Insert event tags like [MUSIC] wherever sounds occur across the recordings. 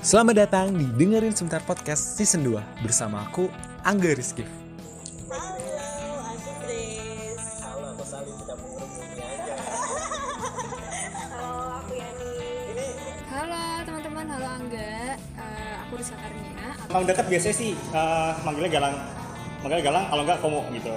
Selamat datang di Dengerin Sebentar Podcast Season 2 bersama aku, Angga Rizky. Halo, aku Grace. Halo, aku Salim aja. Halo, aku Yani. Halo teman-teman, halo Angga. Eh, aku Karnia. Dekat biasanya sih eh, manggilnya Galang. Manggilnya Galang, kalau enggak Komo gitu.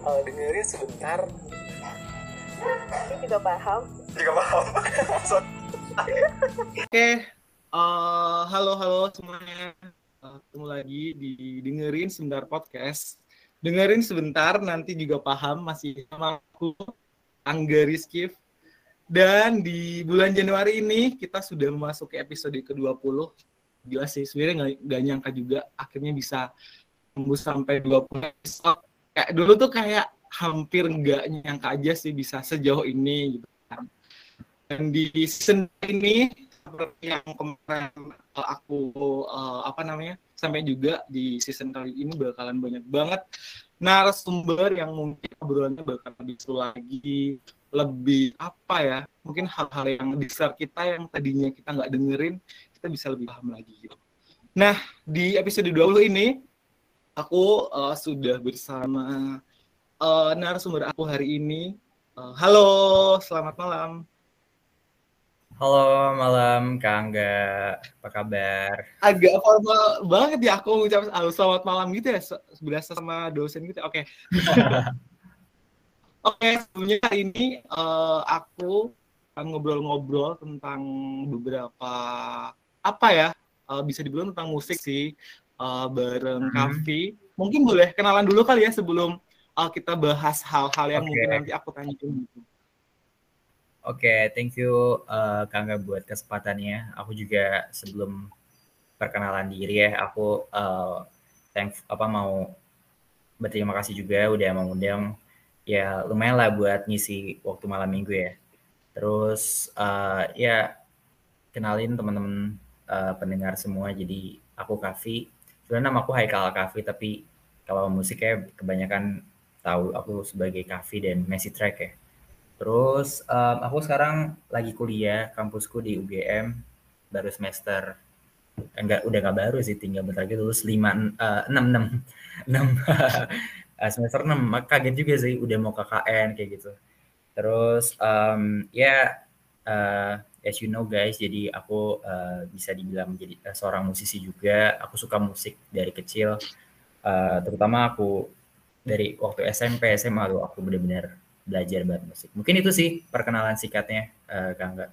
eh, dengerin sebentar. Ini juga paham. juga paham [LAUGHS] Oke, eh, halo halo semuanya. Eh, ketemu lagi di dengerin sebentar podcast. Dengerin sebentar, nanti juga paham masih sama aku Angga Rizky. Dan di bulan Januari ini kita sudah memasuki episode ke-20. Gila sih, sebenarnya nggak nyangka juga akhirnya bisa tembus sampai 20 episode. Kayak dulu tuh kayak hampir nggak nyangka aja sih bisa sejauh ini gitu kan. Dan di season ini seperti yang kemarin uh, aku uh, apa namanya sampai juga di season kali ini bakalan banyak banget narasumber yang mungkin obrolannya bakal lebih lagi lebih apa ya mungkin hal-hal yang di sekitar kita yang tadinya kita nggak dengerin kita bisa lebih paham lagi gitu. Nah di episode 20 ini aku uh, sudah bersama uh, narasumber aku hari ini. Uh, halo, selamat malam. Halo malam Kak Angga, apa kabar? agak formal banget ya aku halo selamat malam gitu ya se- berasa sama dosen gitu oke [LAUGHS] oke sebelumnya hari ini eh, aku akan ngobrol-ngobrol tentang beberapa apa ya eh, bisa dibilang tentang musik sih eh, bareng Mhm. Kavi mungkin boleh kenalan dulu kali ya sebelum eh, kita bahas hal-hal yang Oke. mungkin nanti aku tanyain gitu. Oke, thank you eh, Kak Angga buat kesempatannya. Aku juga sebelum perkenalan diri ya, aku eh, thank apa mau berterima kasih juga udah mengundang ya lumayan lah buat ngisi waktu malam minggu ya. Terus eh, ya kenalin teman-teman eh, pendengar semua. Jadi aku Kavi. Sebenarnya nama aku Haikal Kavi, tapi kalau musiknya kebanyakan tahu aku sebagai Kavi dan Messi Track ya. Terus em, aku sekarang lagi kuliah kampusku di UGM baru semester enggak udah nggak baru sih tinggal bentar lagi lulus lima eh, enam enam [LAUGHS] enam Eh, semester enam kaget juga sih udah mau KKN kayak gitu. Terus em, ya eh, as you know guys jadi aku eh, bisa dibilang jadi eh, seorang musisi juga. Aku suka musik dari kecil. Eh, terutama aku dari waktu SMP SMA tuh aku benar-benar belajar banget musik. Mungkin itu sih perkenalan singkatnya, eh, Kak Angga.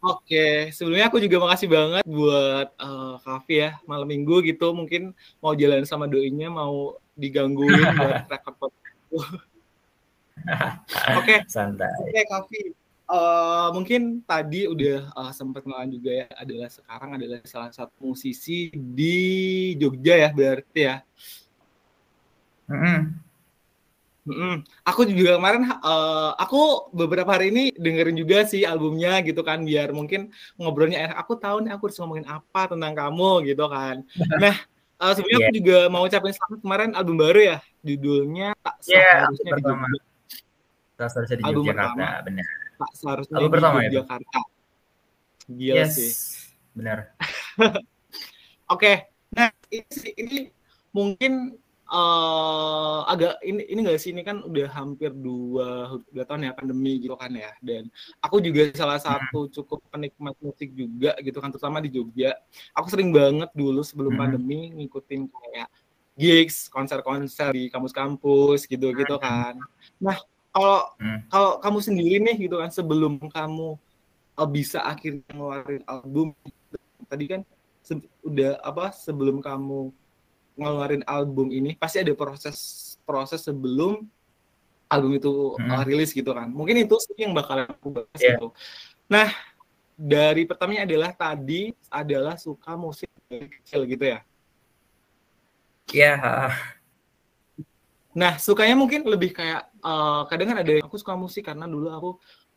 Oke, sebelumnya aku juga makasih banget buat eh, Kavi ya malam minggu gitu mungkin mau jalan sama doinya mau digangguin [LAUGHS] buat rekod podcast. [LAUGHS] Oke, Santai. oke Kavi. Eh, mungkin tadi udah eh, sempat kenalan juga ya adalah sekarang adalah salah satu musisi di Jogja ya berarti ya. Mm-mm. Mm-mm. Aku juga kemarin eh, aku beberapa hari ini dengerin juga sih albumnya gitu kan biar mungkin ngobrolnya enak. Aku tahu nih aku harus ngomongin apa tentang kamu gitu kan. [LAUGHS] Nah, eh, sebenarnya aku juga mau ucapin selamat kemarin album baru ya. Judulnya Tak Iya, Seharusnya di pertama. Jogja. Di Album pertama. benar. Tak Seharusnya Album di pertama? Yogyakarta. Gila yes, sih. benar. [LAUGHS] Oke, nah ini sih ini mungkin eh agak ini ini enggak sih ini kan udah hampir dua dua tahun ya pandemi gitu kan ya dan aku juga salah satu cukup penikmat musik juga gitu kan terutama di Jogja. Aku sering banget dulu sebelum Hmm. pandemi ngikutin kayak gigs, konser-konser di kampus-kampus gitu-gitu kan. Nah, kalau Hmm. kalau kamu sendiri nih gitu kan sebelum kamu eh, bisa akhirnya ngeluarin album tadi kan udah apa sebelum kamu ngeluarin album ini pasti ada proses proses sebelum album itu Hmm. uh, rilis gitu kan mungkin itu sih yang bakalan aku bahas Iya. gitu nah dari pertamanya adalah tadi adalah suka musik dari kecil gitu ya. Iya, Nah, sukanya mungkin lebih kayak uh, kadang kan ada aku suka musik karena dulu aku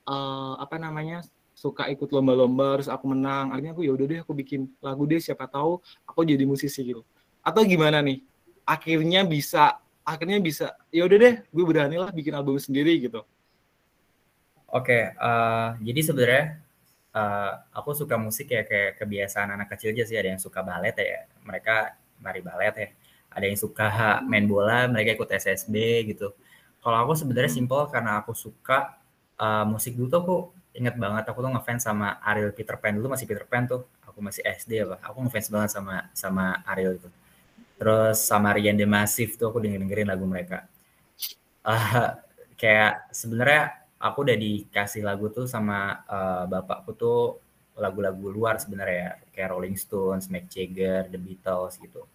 uh, apa namanya suka ikut lomba-lomba terus aku menang akhirnya aku ya udah deh aku bikin lagu deh siapa tahu aku jadi musisi gitu atau gimana nih akhirnya bisa akhirnya bisa ya udah deh gue berani lah bikin album sendiri gitu Oke, uh, jadi sebenarnya uh, aku suka musik ya kayak kebiasaan anak kecil aja sih. Ada yang suka balet ya, mereka nari balet ya. Ada yang suka main bola, mereka ikut SSB gitu. Kalau aku sebenarnya simpel karena aku suka uh, musik dulu tuh aku inget banget aku tuh ngefans sama Ariel Peter Pan dulu masih Peter Pan tuh. Aku masih SD apa. Aku ngefans banget sama sama Ariel itu. Terus sama Rian The Massive tuh aku dengerin dengerin lagu mereka. Uh, kayak sebenarnya aku udah dikasih lagu tuh sama uh, bapakku tuh lagu-lagu luar sebenarnya kayak Rolling Stones, Mick Jagger, The Beatles gitu.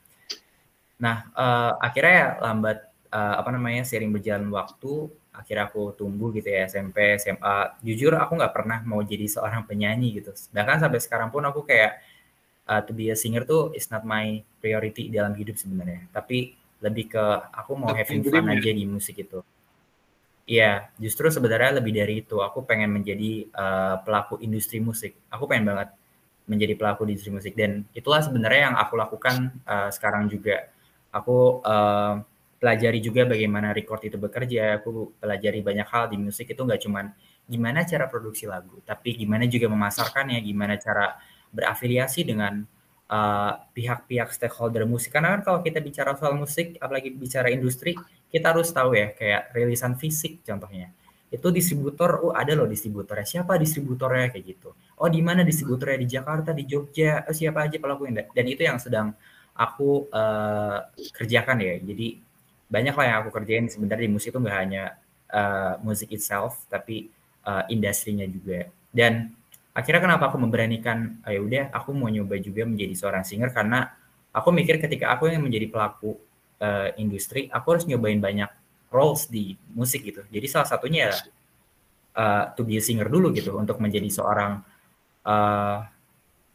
Nah uh, akhirnya ya lambat uh, apa namanya sering berjalan waktu akhirnya aku tumbuh gitu ya SMP SMA jujur aku nggak pernah mau jadi seorang penyanyi gitu bahkan sampai sekarang pun aku kayak uh, to be a singer tuh is not my priority dalam hidup sebenarnya tapi lebih ke aku mau having fun aja di musik itu Iya, justru sebenarnya lebih dari itu. Aku pengen menjadi uh, pelaku industri musik. Aku pengen banget menjadi pelaku di industri musik dan itulah sebenarnya yang aku lakukan uh, sekarang juga. Aku uh, pelajari juga bagaimana record itu bekerja. Aku pelajari banyak hal di musik itu nggak cuman gimana cara produksi lagu, tapi gimana juga memasarkannya, gimana cara berafiliasi dengan pihak-pihak uh, stakeholder musik. Karena kan kalau kita bicara soal musik, apalagi bicara industri, kita harus tahu ya kayak rilisan fisik contohnya. Itu distributor oh ada loh distributornya. Siapa distributornya? Kayak gitu. Oh di mana distributornya? Di Jakarta di Jogja. Oh, siapa aja pelaku yang dan itu yang sedang aku uh, kerjakan ya. Jadi banyak lah yang aku kerjain. Sebenarnya di musik itu nggak hanya uh, musik itself tapi uh, industrinya juga. Dan akhirnya kenapa aku memberanikan ayo ya udah aku mau nyoba juga menjadi seorang singer. Karena aku mikir ketika aku yang menjadi pelaku uh, industri, aku harus nyobain banyak roles di musik gitu. Jadi salah satunya ya uh, to be a singer dulu gitu. Untuk menjadi seorang uh,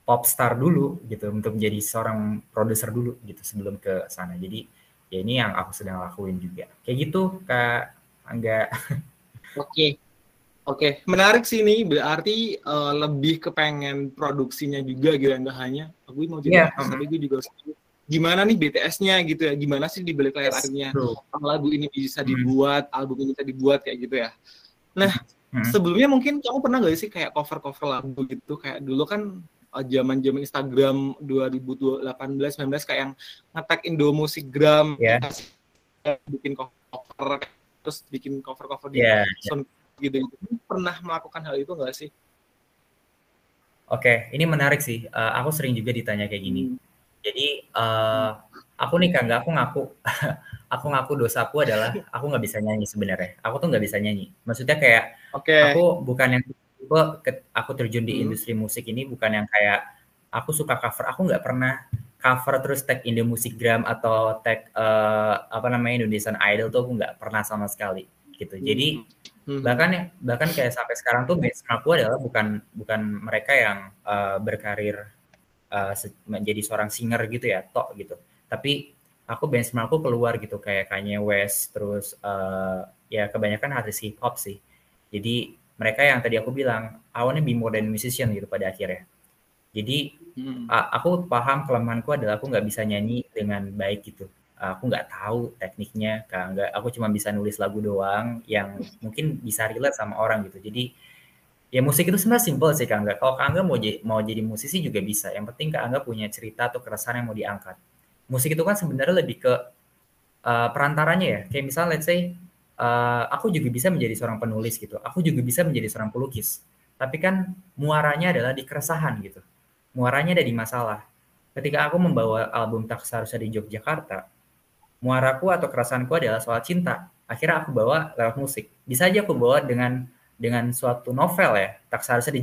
pop star dulu gitu untuk menjadi seorang produser dulu gitu sebelum ke sana. Jadi ya ini yang aku sedang lakuin juga. Kayak gitu Kak Angga. [LAUGHS] Oke. Okay. Oke, okay. menarik sih ini berarti uh, lebih kepengen produksinya juga gitu enggak hanya aku mau jadi yeah. tapi gue juga gimana nih BTS-nya gitu ya gimana sih di balik layar akhirnya lagu ini bisa hmm. dibuat hmm. album ini bisa dibuat kayak gitu ya nah hmm. sebelumnya mungkin kamu pernah gak sih kayak cover cover lagu gitu kayak dulu kan zaman zaman Instagram 2018 19 kayak yang ngetek Indo Musikgram yeah. bikin cover terus bikin cover cover di yeah, yeah. gitu gitu pernah melakukan hal itu gak sih Oke, ini menarik sih. Uh, aku sering juga ditanya kayak gini. Hmm jadi uh, aku nih kan aku ngaku [LAUGHS] aku ngaku dosaku adalah aku nggak bisa nyanyi sebenarnya. Aku tuh nggak bisa nyanyi. Maksudnya kayak okay. aku bukan yang tipe aku terjun di hmm. industri musik ini bukan yang kayak aku suka cover. Aku nggak pernah cover terus tag Indo Musikgram atau tag uh, apa namanya Indonesian Idol tuh aku nggak pernah sama sekali gitu. Jadi hmm. bahkan ya bahkan kayak sampai sekarang tuh base aku adalah bukan bukan mereka yang uh, berkarir uh, menjadi seorang singer gitu ya tok gitu tapi aku benchmarkku keluar gitu kayak Kanye West terus uh, ya kebanyakan artis hip hop sih jadi mereka yang tadi aku bilang awalnya be more than musician gitu pada akhirnya jadi hmm. aku paham kelemahanku adalah aku nggak bisa nyanyi dengan baik gitu aku nggak tahu tekniknya kan nggak aku cuma bisa nulis lagu doang yang mungkin bisa relate sama orang gitu jadi ya musik itu sebenarnya simpel sih Kak Angga. Kalau Kak Angga mau jadi, mau jadi musisi juga bisa. Yang penting Kak Angga punya cerita atau keresahan yang mau diangkat. Musik itu kan sebenarnya lebih ke uh, perantaranya ya. Kayak misalnya let's say uh, aku juga bisa menjadi seorang penulis gitu. Aku juga bisa menjadi seorang pelukis. Tapi kan muaranya adalah di keresahan gitu. Muaranya ada di masalah. Ketika aku membawa album Tak Seharusnya di Yogyakarta, muaraku atau keresahanku adalah soal cinta. Akhirnya aku bawa lewat musik. Bisa aja aku bawa dengan dengan suatu novel ya tak seharusnya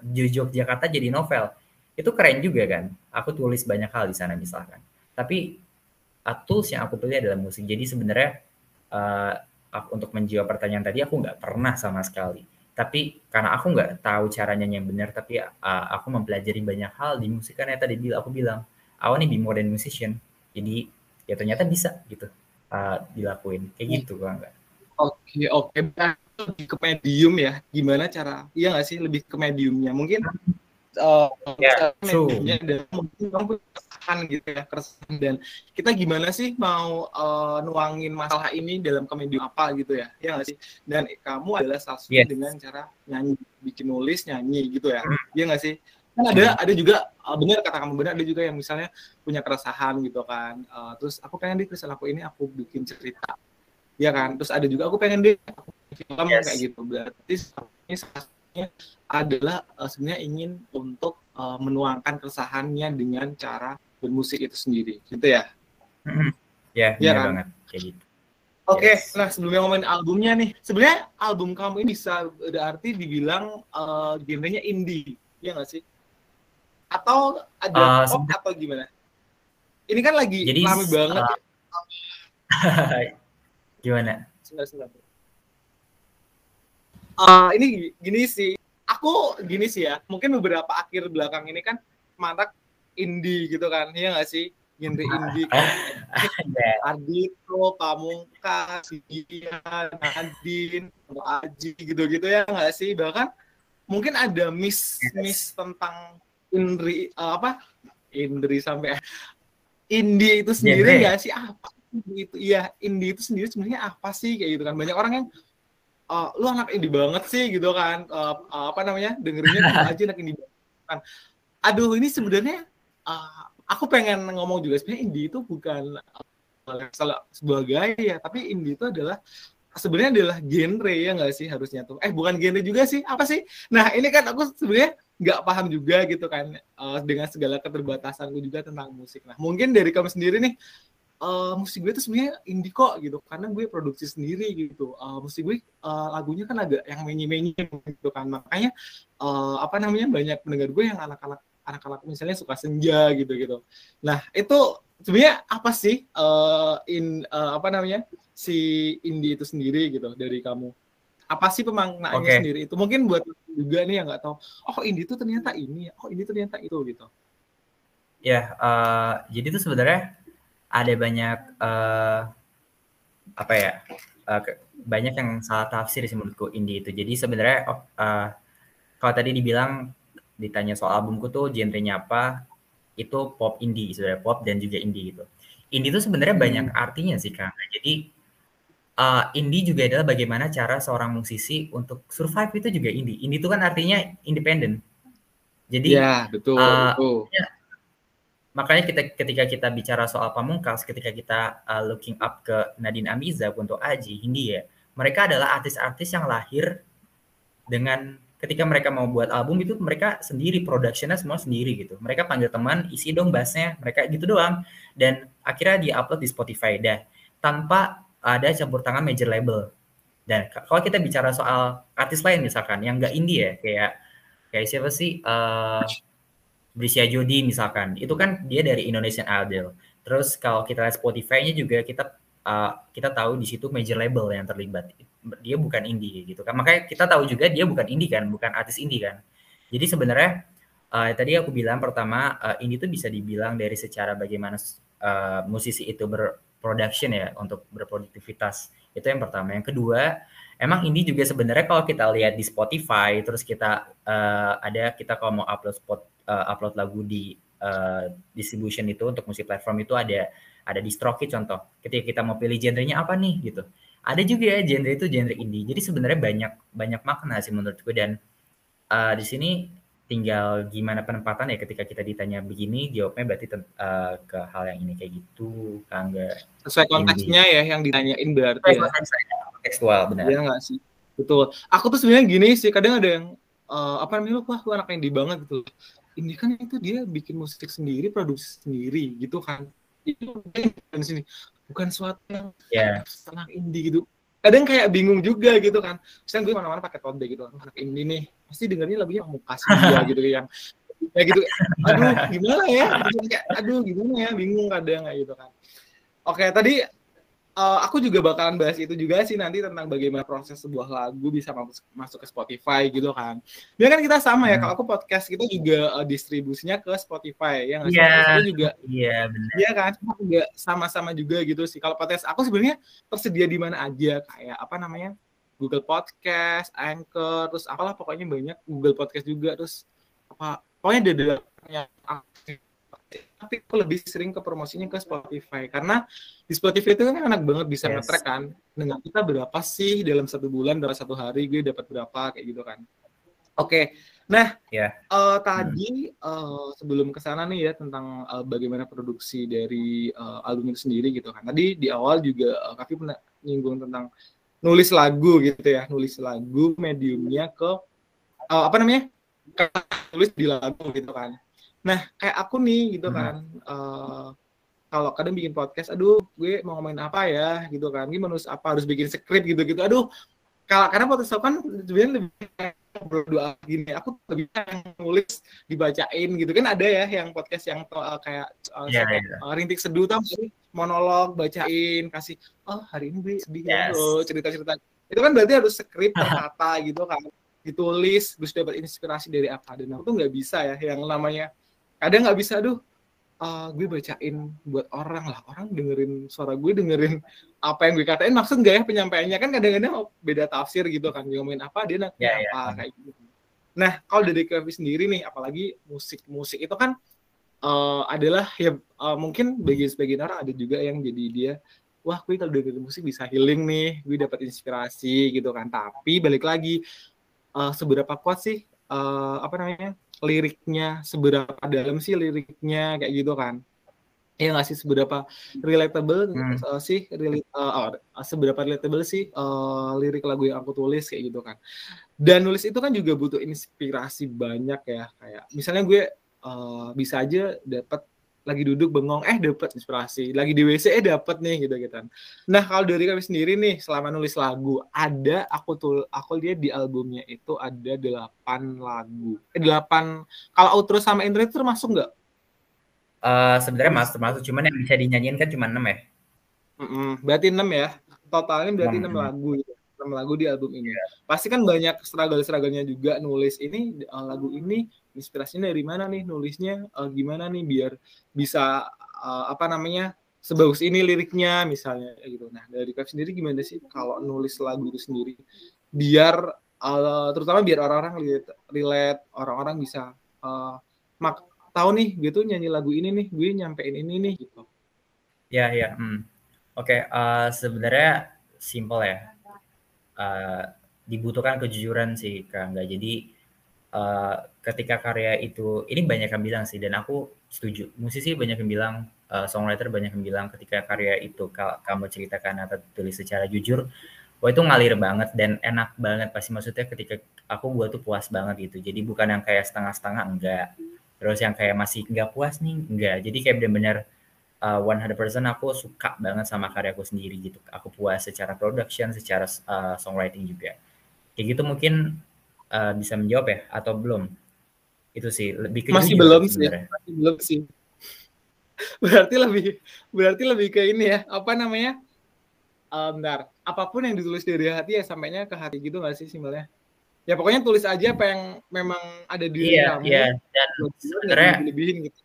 di Yogyakarta jadi novel itu keren juga kan aku tulis banyak hal di sana misalkan tapi tools yang aku pilih adalah musik jadi sebenarnya uh, untuk menjawab pertanyaan tadi aku nggak pernah sama sekali tapi karena aku nggak tahu cara nyanyi yang benar tapi uh, aku mempelajari banyak hal di musik karena tadi bilang aku bilang want to be more than musician jadi ya ternyata bisa gitu uh, dilakuin kayak Hmm. gitu kan enggak Oke, oke. Berarti Lebih ke medium ya. Gimana cara? Iya nggak sih? Lebih ke mediumnya. Mungkin uh, Ya, true. mediumnya dan mungkin kamu keresahan gitu ya, keresahan. Dan kita gimana sih mau uh, nuangin masalah ini dalam ke medium apa gitu ya? Iya nggak sih? Dan kamu adalah salah satu Yes. dengan cara nyanyi, bikin nulis, nyanyi gitu ya. Hmm. Iya nggak sih? Kan ada ada juga uh, benar kata kamu benar ada juga yang misalnya punya keresahan gitu kan. Uh, terus aku pengen di tulisan aku ini aku bikin cerita ya kan terus ada juga aku pengen deh bikin film Yes. kayak gitu berarti ini salah adalah eh, sebenarnya ingin untuk eh, menuangkan keresahannya dengan cara bermusik itu sendiri. Gitu ya? Mm-mm. ya Iya benar kan? banget. Kayak gitu. Oke Yes. nah sebelumnya ngomongin albumnya nih sebenarnya album kamu ini bisa berarti dibilang eh, genrenya indie ya nggak sih? Atau ada Eh, pop atau gimana? Ini kan lagi Jadi, rame banget eh, [LAUGHS] gimana? Sebentar sebentar Eh, ini gi- gini sih. Aku gini sih ya. Mungkin beberapa akhir belakang ini kan marak indie gitu kan. Ya nggak sih? Genre indie kan. [LAUGHS] Ardito, Pamungkas, Dian, Nadine, Aji gitu-gitu ya nggak sih? Bahkan mungkin ada miss miss tentang indri eh, apa? Indri sampai [LAUGHS] indie itu sendiri nggak sih? Apa itu? Iya indie itu sendiri sebenarnya apa sih? Kayak gitu kan. Banyak orang yang eh, lu anak indie banget sih gitu kan. Eh, apa namanya dengerinnya gitu aja anak indie banget kan. Aduh ini sebenarnya eh, aku pengen ngomong juga sebenarnya indie itu bukan salah sebuah gaya tapi indie itu adalah sebenarnya adalah genre ya nggak sih harusnya tuh. Eh bukan genre juga sih apa sih? Nah ini kan aku sebenarnya nggak paham juga gitu kan eh, dengan segala keterbatasanku juga tentang musik. Nah mungkin dari kamu sendiri nih eh, musik gue tuh sebenarnya indie kok gitu karena gue produksi sendiri gitu. Eh, musik gue eh, lagunya kan agak yang menyi-menyi gitu kan. Makanya eh, apa namanya banyak pendengar gue yang anak-anak anak-anak misalnya suka senja gitu gitu. Nah itu sebenarnya apa sih eh, in eh, apa namanya si indie itu sendiri gitu dari kamu? Apa sih pemaknaannya Oke. sendiri? Itu mungkin buat juga nih yang nggak tahu oh indie itu ternyata ini ya oh indie ternyata itu gitu. Ya, eh, jadi tuh sebenarnya ada banyak eh, apa ya? ke- banyak yang salah tafsir sih menurutku indie itu. Jadi sebenarnya eh, kalau tadi dibilang ditanya soal albumku tuh genrenya apa, itu pop indie sebenarnya pop dan juga indie gitu. Indie itu sebenarnya Hmm. banyak artinya sih Kang. Jadi eh, indie juga adalah bagaimana cara seorang musisi untuk survive itu juga indie. Indie itu kan artinya independen. Jadi ya betul eh, betul makanya kita ketika kita bicara soal pamungkas ketika kita uh, looking up ke Nadine Amizah untuk Aji Hindia mereka adalah artis-artis yang lahir dengan ketika mereka mau buat album itu mereka sendiri productionnya semua sendiri gitu. Mereka panggil teman isi dong bassnya mereka gitu doang. Dan akhirnya di upload di Spotify. Dah tanpa ada campur tangan major label. Dan kalau kita bicara soal artis lain misalkan yang enggak indie ya kayak kayak siapa sih Eh Brisya Jodi misalkan itu kan dia dari Indonesian Idol. Terus kalau kita lihat Spotify-nya juga kita uh, kita tahu di situ major label yang terlibat. Dia bukan indie gitu kan. Makanya kita tahu juga dia bukan indie kan bukan artis indie kan. Jadi sebenarnya uh, tadi aku bilang pertama uh, indie itu bisa dibilang dari secara bagaimana uh, musisi itu berproduction ya untuk berproduktivitas. Itu yang pertama. Yang kedua emang indie juga sebenarnya kalau kita lihat di Spotify terus kita uh, ada kita kalau mau upload spot uh, upload lagu di uh, distribution itu untuk musik platform itu ada ada DistroKid contoh. Ketika kita mau pilih genrenya apa nih gitu. Ada juga ya genre itu genre indie. Jadi sebenarnya banyak banyak makna sih menurutku dan uh, di sini tinggal gimana penempatan ya ketika kita ditanya begini jawabnya berarti uh, ke hal yang ini kayak gitu kan enggak sesuai konteksnya ya yang ditanyain berarti ya tekstual benar. Iya nggak sih? Betul. Aku tuh sebenarnya gini sih, kadang ada yang eh, apa namanya, wah lu anak indie banget gitu. Ini kan itu dia bikin musik sendiri, produksi sendiri gitu kan. Itu bukan di sini. Bukan suatu yang Ya. anak indie gitu. Kadang kayak bingung juga gitu kan. Misalnya gue mana-mana pakai tote gitu, anak indie nih, pasti dengernya lagunya Pamungkas dia [LAUGHS] gitu yang kayak gitu. Aduh, gimana ya? Aduh, gimana ya? Bingung kadang kayak gitu kan. Oke, tadi eh, aku juga bakalan bahas itu juga sih nanti tentang bagaimana proses sebuah lagu bisa masuk, masuk ke Spotify gitu kan. Biar kan kita sama ya, Hmm. kalau aku podcast kita juga eh, distribusinya ke Spotify ya nggak sih? Iya. Juga Iya benar. Iya kan, cuma juga sama-sama juga gitu sih. Kalau podcast aku sebenarnya tersedia di mana aja kayak apa namanya Google Podcast, Anchor, terus apalah pokoknya banyak Google Podcast juga terus apa pokoknya ada ada yang aktif. Tapi aku lebih sering ke promosinya ke Spotify. Karena di Spotify itu kan enak banget bisa Yes. nge-track kan. Dengan kita berapa sih dalam satu bulan dalam satu hari gue dapat berapa kayak gitu kan. Oke. Nah Ya. eh, tadi eh, sebelum ke sana nih ya tentang eh, bagaimana produksi dari eh, album itu sendiri gitu kan. Tadi di awal juga eh, Kavi pernah nyinggung tentang nulis lagu gitu ya. Nulis lagu mediumnya ke eh, apa namanya? Tulis di lagu gitu kan nah kayak aku nih gitu Hmm. kan eh, kalau kadang bikin podcast aduh gue mau ngomongin apa ya? Gitu kan gimana harus apa harus bikin skrip gitu gitu aduh kalau karena podcast aku kan sebenarnya lebih berdua gini aku lebih nulis dibacain gitu. Kan ada ya yang podcast yang uh, kayak uh, Iya, sampai, iya. uh, rintik seduh tau monolog bacain kasih oh hari ini gue sedih ya Yes. loh cerita-cerita. Itu kan berarti harus skrip [LAUGHS] tertata gitu kan ditulis terus dapat inspirasi dari apa. Dan aku tuh nggak bisa ya yang namanya kadang nggak bisa aduh uh, gue bacain buat orang lah orang dengerin suara gue dengerin apa yang gue katain. Maksud nggak ya penyampaiannya? Kan kadang-kadang beda tafsir gitu kan dia ngomongin apa dia nanti Ya, ya. apa kayak gitu. Nah kalau dari Kevi sendiri nih apalagi musik musik itu kan uh, adalah ya uh, mungkin bagi sebagian orang ada juga yang jadi dia wah gue kalau dengerin musik bisa healing nih gue dapat inspirasi gitu kan. Tapi balik lagi uh, seberapa kuat sih uh, apa namanya liriknya seberapa dalam sih liriknya kayak gitu kan ya nggak sih seberapa relatable Hmm. uh, sih relate, uh, uh, seberapa relatable sih uh, lirik lagu yang aku tulis kayak gitu kan dan nulis itu kan juga butuh inspirasi banyak ya kayak misalnya gue uh, bisa aja dapat lagi duduk bengong eh dapat inspirasi. Lagi di WC eh dapat nih gitu gitu kan. Nah kalau dari kami sendiri nih selama nulis lagu ada aku tul aku lihat di albumnya itu ada delapan lagu. Eh delapan kalau outro sama intro itu termasuk nggak? Eh, sebenarnya masuk termasuk. Cuman yang bisa dinyanyiin kan cuma 6 ya. Mm-mm, berarti enam ya? Totalnya berarti Enam, enam enam. lagu gitu. enam lagu di album ini. Pasti kan banyak struggle-strugglenya juga nulis ini eh, lagu ini inspirasinya dari mana nih nulisnya eh, gimana nih biar bisa eh, apa namanya sebagus ini liriknya misalnya gitu nah dari Kev sendiri gimana sih kalau nulis lagu itu sendiri biar eh, terutama biar orang-orang relate, relate orang-orang bisa eh, mak tahu nih gue tuh nyanyi lagu ini nih gue nyampein ini nih gitu Ya, ya. hmm. Oke, eh, sebenarnya simple ya. Eh, dibutuhkan kejujuran sih, Kak. Nggak jadi eh, ketika karya itu, ini banyak yang bilang sih, dan aku setuju. Musisi banyak yang bilang, eh, songwriter banyak yang bilang, ketika karya itu ka- kamu ceritakan atau tulis secara jujur, wah itu ngalir banget dan enak banget. Pasti maksudnya ketika aku buat tuh puas banget gitu. Jadi bukan yang kayak setengah-setengah, enggak. Terus yang kayak masih nggak puas nih, enggak. Jadi kayak bener-bener uh, 100% aku suka banget sama karyaku sendiri gitu. Aku puas secara production, secara uh, songwriting juga. Kayak gitu mungkin uh, bisa menjawab ya atau belum? Itu sih lebih ke masih belum sih masih belum sih [LAUGHS] berarti lebih berarti lebih ke ini ya apa namanya Eh, bentar apa pun yang ditulis dari hati ya sampainya ke hati gitu nggak sih simpelnya ya pokoknya tulis aja apa yang memang ada di Iya, kamu iya. Dan dia, nggak sebenarnya dilebihin gitu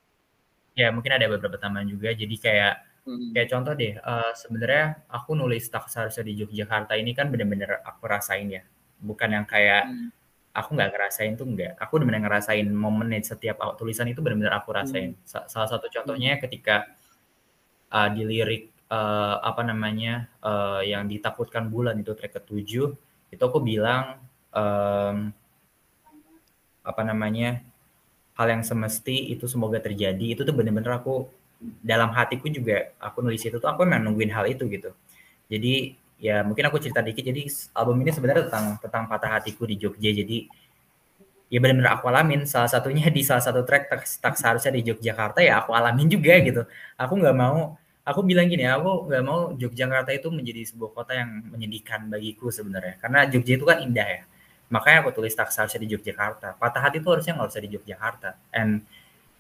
ya mungkin ada beberapa tambahan juga. Jadi kayak Hmm. kayak contoh deh, uh, sebenarnya aku nulis tak seharusnya di Yogyakarta ini kan bener-bener aku rasain ya. Bukan yang kayak Hmm. Aku nggak ngerasain tuh enggak. Aku bener-bener ngerasain momennya setiap tulisan itu bener-bener aku rasain. Sa- Salah satu contohnya ketika uh, di lirik uh, apa namanya uh, yang ditakutkan bulan itu track ketujuh itu aku bilang um, apa namanya hal yang semesti itu semoga terjadi itu tuh bener-bener aku dalam hatiku juga aku nulis itu tuh aku memang nungguin hal itu gitu jadi ya mungkin aku cerita dikit. Jadi album ini sebenarnya tentang tentang patah hatiku di Jogja. Jadi ya benar-benar aku alamin. Salah satunya di salah satu track tak, tak seharusnya di Yogyakarta ya aku alamin juga gitu. Aku nggak mau aku bilang gini aku nggak mau Yogyakarta itu menjadi sebuah kota yang menyedihkan bagiku sebenarnya. Karena Jogja itu kan indah ya. Makanya aku tulis tak seharusnya di Yogyakarta. Patah hati itu harusnya nggak usah di Yogyakarta. And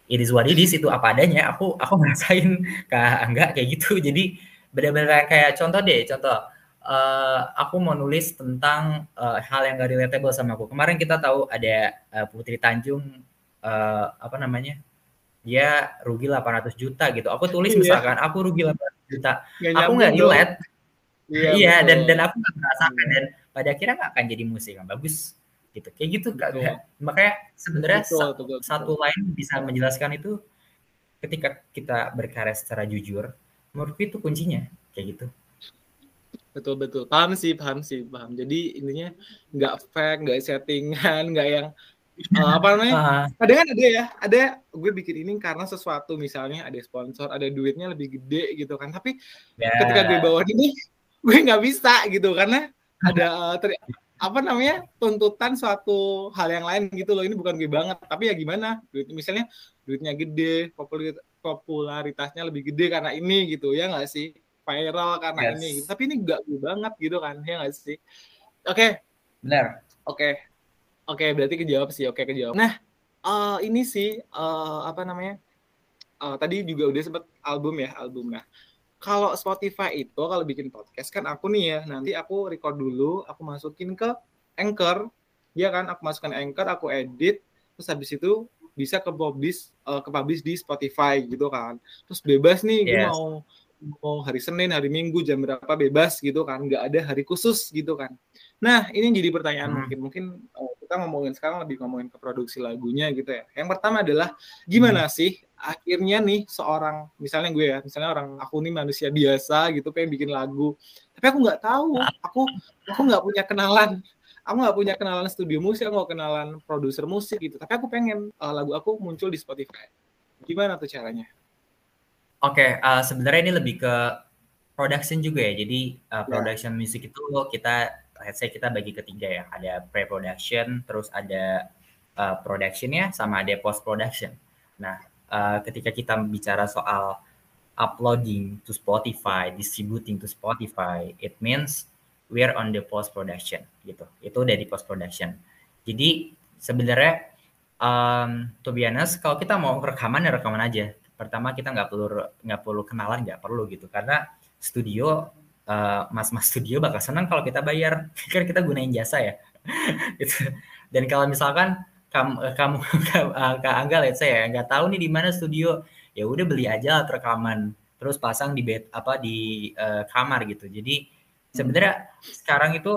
it is what it is itu apa adanya. Aku aku [LAUGHS] ngerasain kak enggak kayak gitu. Jadi benar-benar kayak contoh deh, contoh. Eh, aku mau nulis tentang eh, hal yang gak relatable sama aku. Kemarin kita tahu ada eh, Putri Tanjung eh, apa namanya? Dia rugi 800 juta gitu. Aku tulis Iya. misalkan aku rugi 800 juta. Nggak Aku nggak dong. relate. Iya, Iya, dan betul. dan aku nggak merasakan dan pada akhirnya nggak akan jadi musik yang bagus gitu. Kayak gitu. Betul. Makanya sebenarnya Betul, betul, betul. satu lain bisa menjelaskan itu ketika kita berkarya secara jujur, menurutku itu kuncinya kayak gitu. Betul betul. Paham sih paham sih paham. Jadi intinya nggak fake nggak settingan [LAUGHS] nggak yang eh, apa namanya? Ah, kadang kan ada ya ada gue bikin ini karena sesuatu misalnya ada sponsor ada duitnya lebih gede gitu kan. Tapi ya. ketika gue bawa ini [LAUGHS] gue nggak bisa gitu. Karena ada eh, ter- apa namanya tuntutan suatu hal yang lain gitu loh. Ini bukan gue banget. Tapi ya gimana? Duit misalnya duitnya gede popular- popularitasnya lebih gede karena ini gitu. Ya nggak sih viral karena Yes. ini tapi ini nggak gue banget gitu kan ya nggak sih oke Benar. Oke, oke berarti kejawab sih. Oke kejawab. Nah, eh, ini sih eh, apa namanya? Eh, tadi juga udah sempet album ya album. Nah, kalau Spotify itu kalau bikin podcast kan aku nih ya nanti aku record dulu, aku masukin ke Anchor, ya kan? Aku masukkan Anchor, aku edit, terus habis itu bisa ke publish eh, ke publish di Spotify gitu kan. Terus bebas nih, gue Yes. mau mau hari Senin, hari Minggu jam berapa bebas gitu kan, nggak ada hari khusus gitu kan. Nah, ini jadi pertanyaan Hmm. mungkin mungkin eh, kita ngomongin sekarang lebih ngomongin ke produksi lagunya gitu ya. Yang pertama adalah gimana sih akhirnya nih seorang misalnya gue ya, misalnya orang aku nih manusia biasa gitu pengen bikin lagu, tapi aku nggak tahu, aku aku nggak punya kenalan, aku nggak punya kenalan studio musik, aku nggak kenalan produser musik gitu, tapi aku pengen eh, lagu aku muncul di Spotify. Gimana tuh caranya? Oke, eh, sebenarnya ini lebih ke production juga ya. Jadi eh, Ya. production music itu kita let's say kita bagi ketiga ya. Ada pre-production, terus ada eh, production-nya sama ada post production. Nah, eh, ketika kita bicara soal uploading to Spotify, distributing to Spotify, it means we are on the post production gitu. Itu udah di post production. Jadi sebenarnya um, to be honest, kalau kita mau rekaman ya rekaman aja. Pertama kita nggak perlu nggak perlu kenalan nggak perlu gitu. Karena studio uh, mas-mas studio bakal senang kalau kita bayar. [LAUGHS] Kan kita gunain jasa ya. [LAUGHS] Gitu. Dan kalau misalkan kamu [LAUGHS] kamu Kak Angga let's say ya nggak tahu nih di mana studio ya udah beli aja alat rekaman terus pasang di bed apa di uh, kamar gitu. Jadi sebenarnya sekarang itu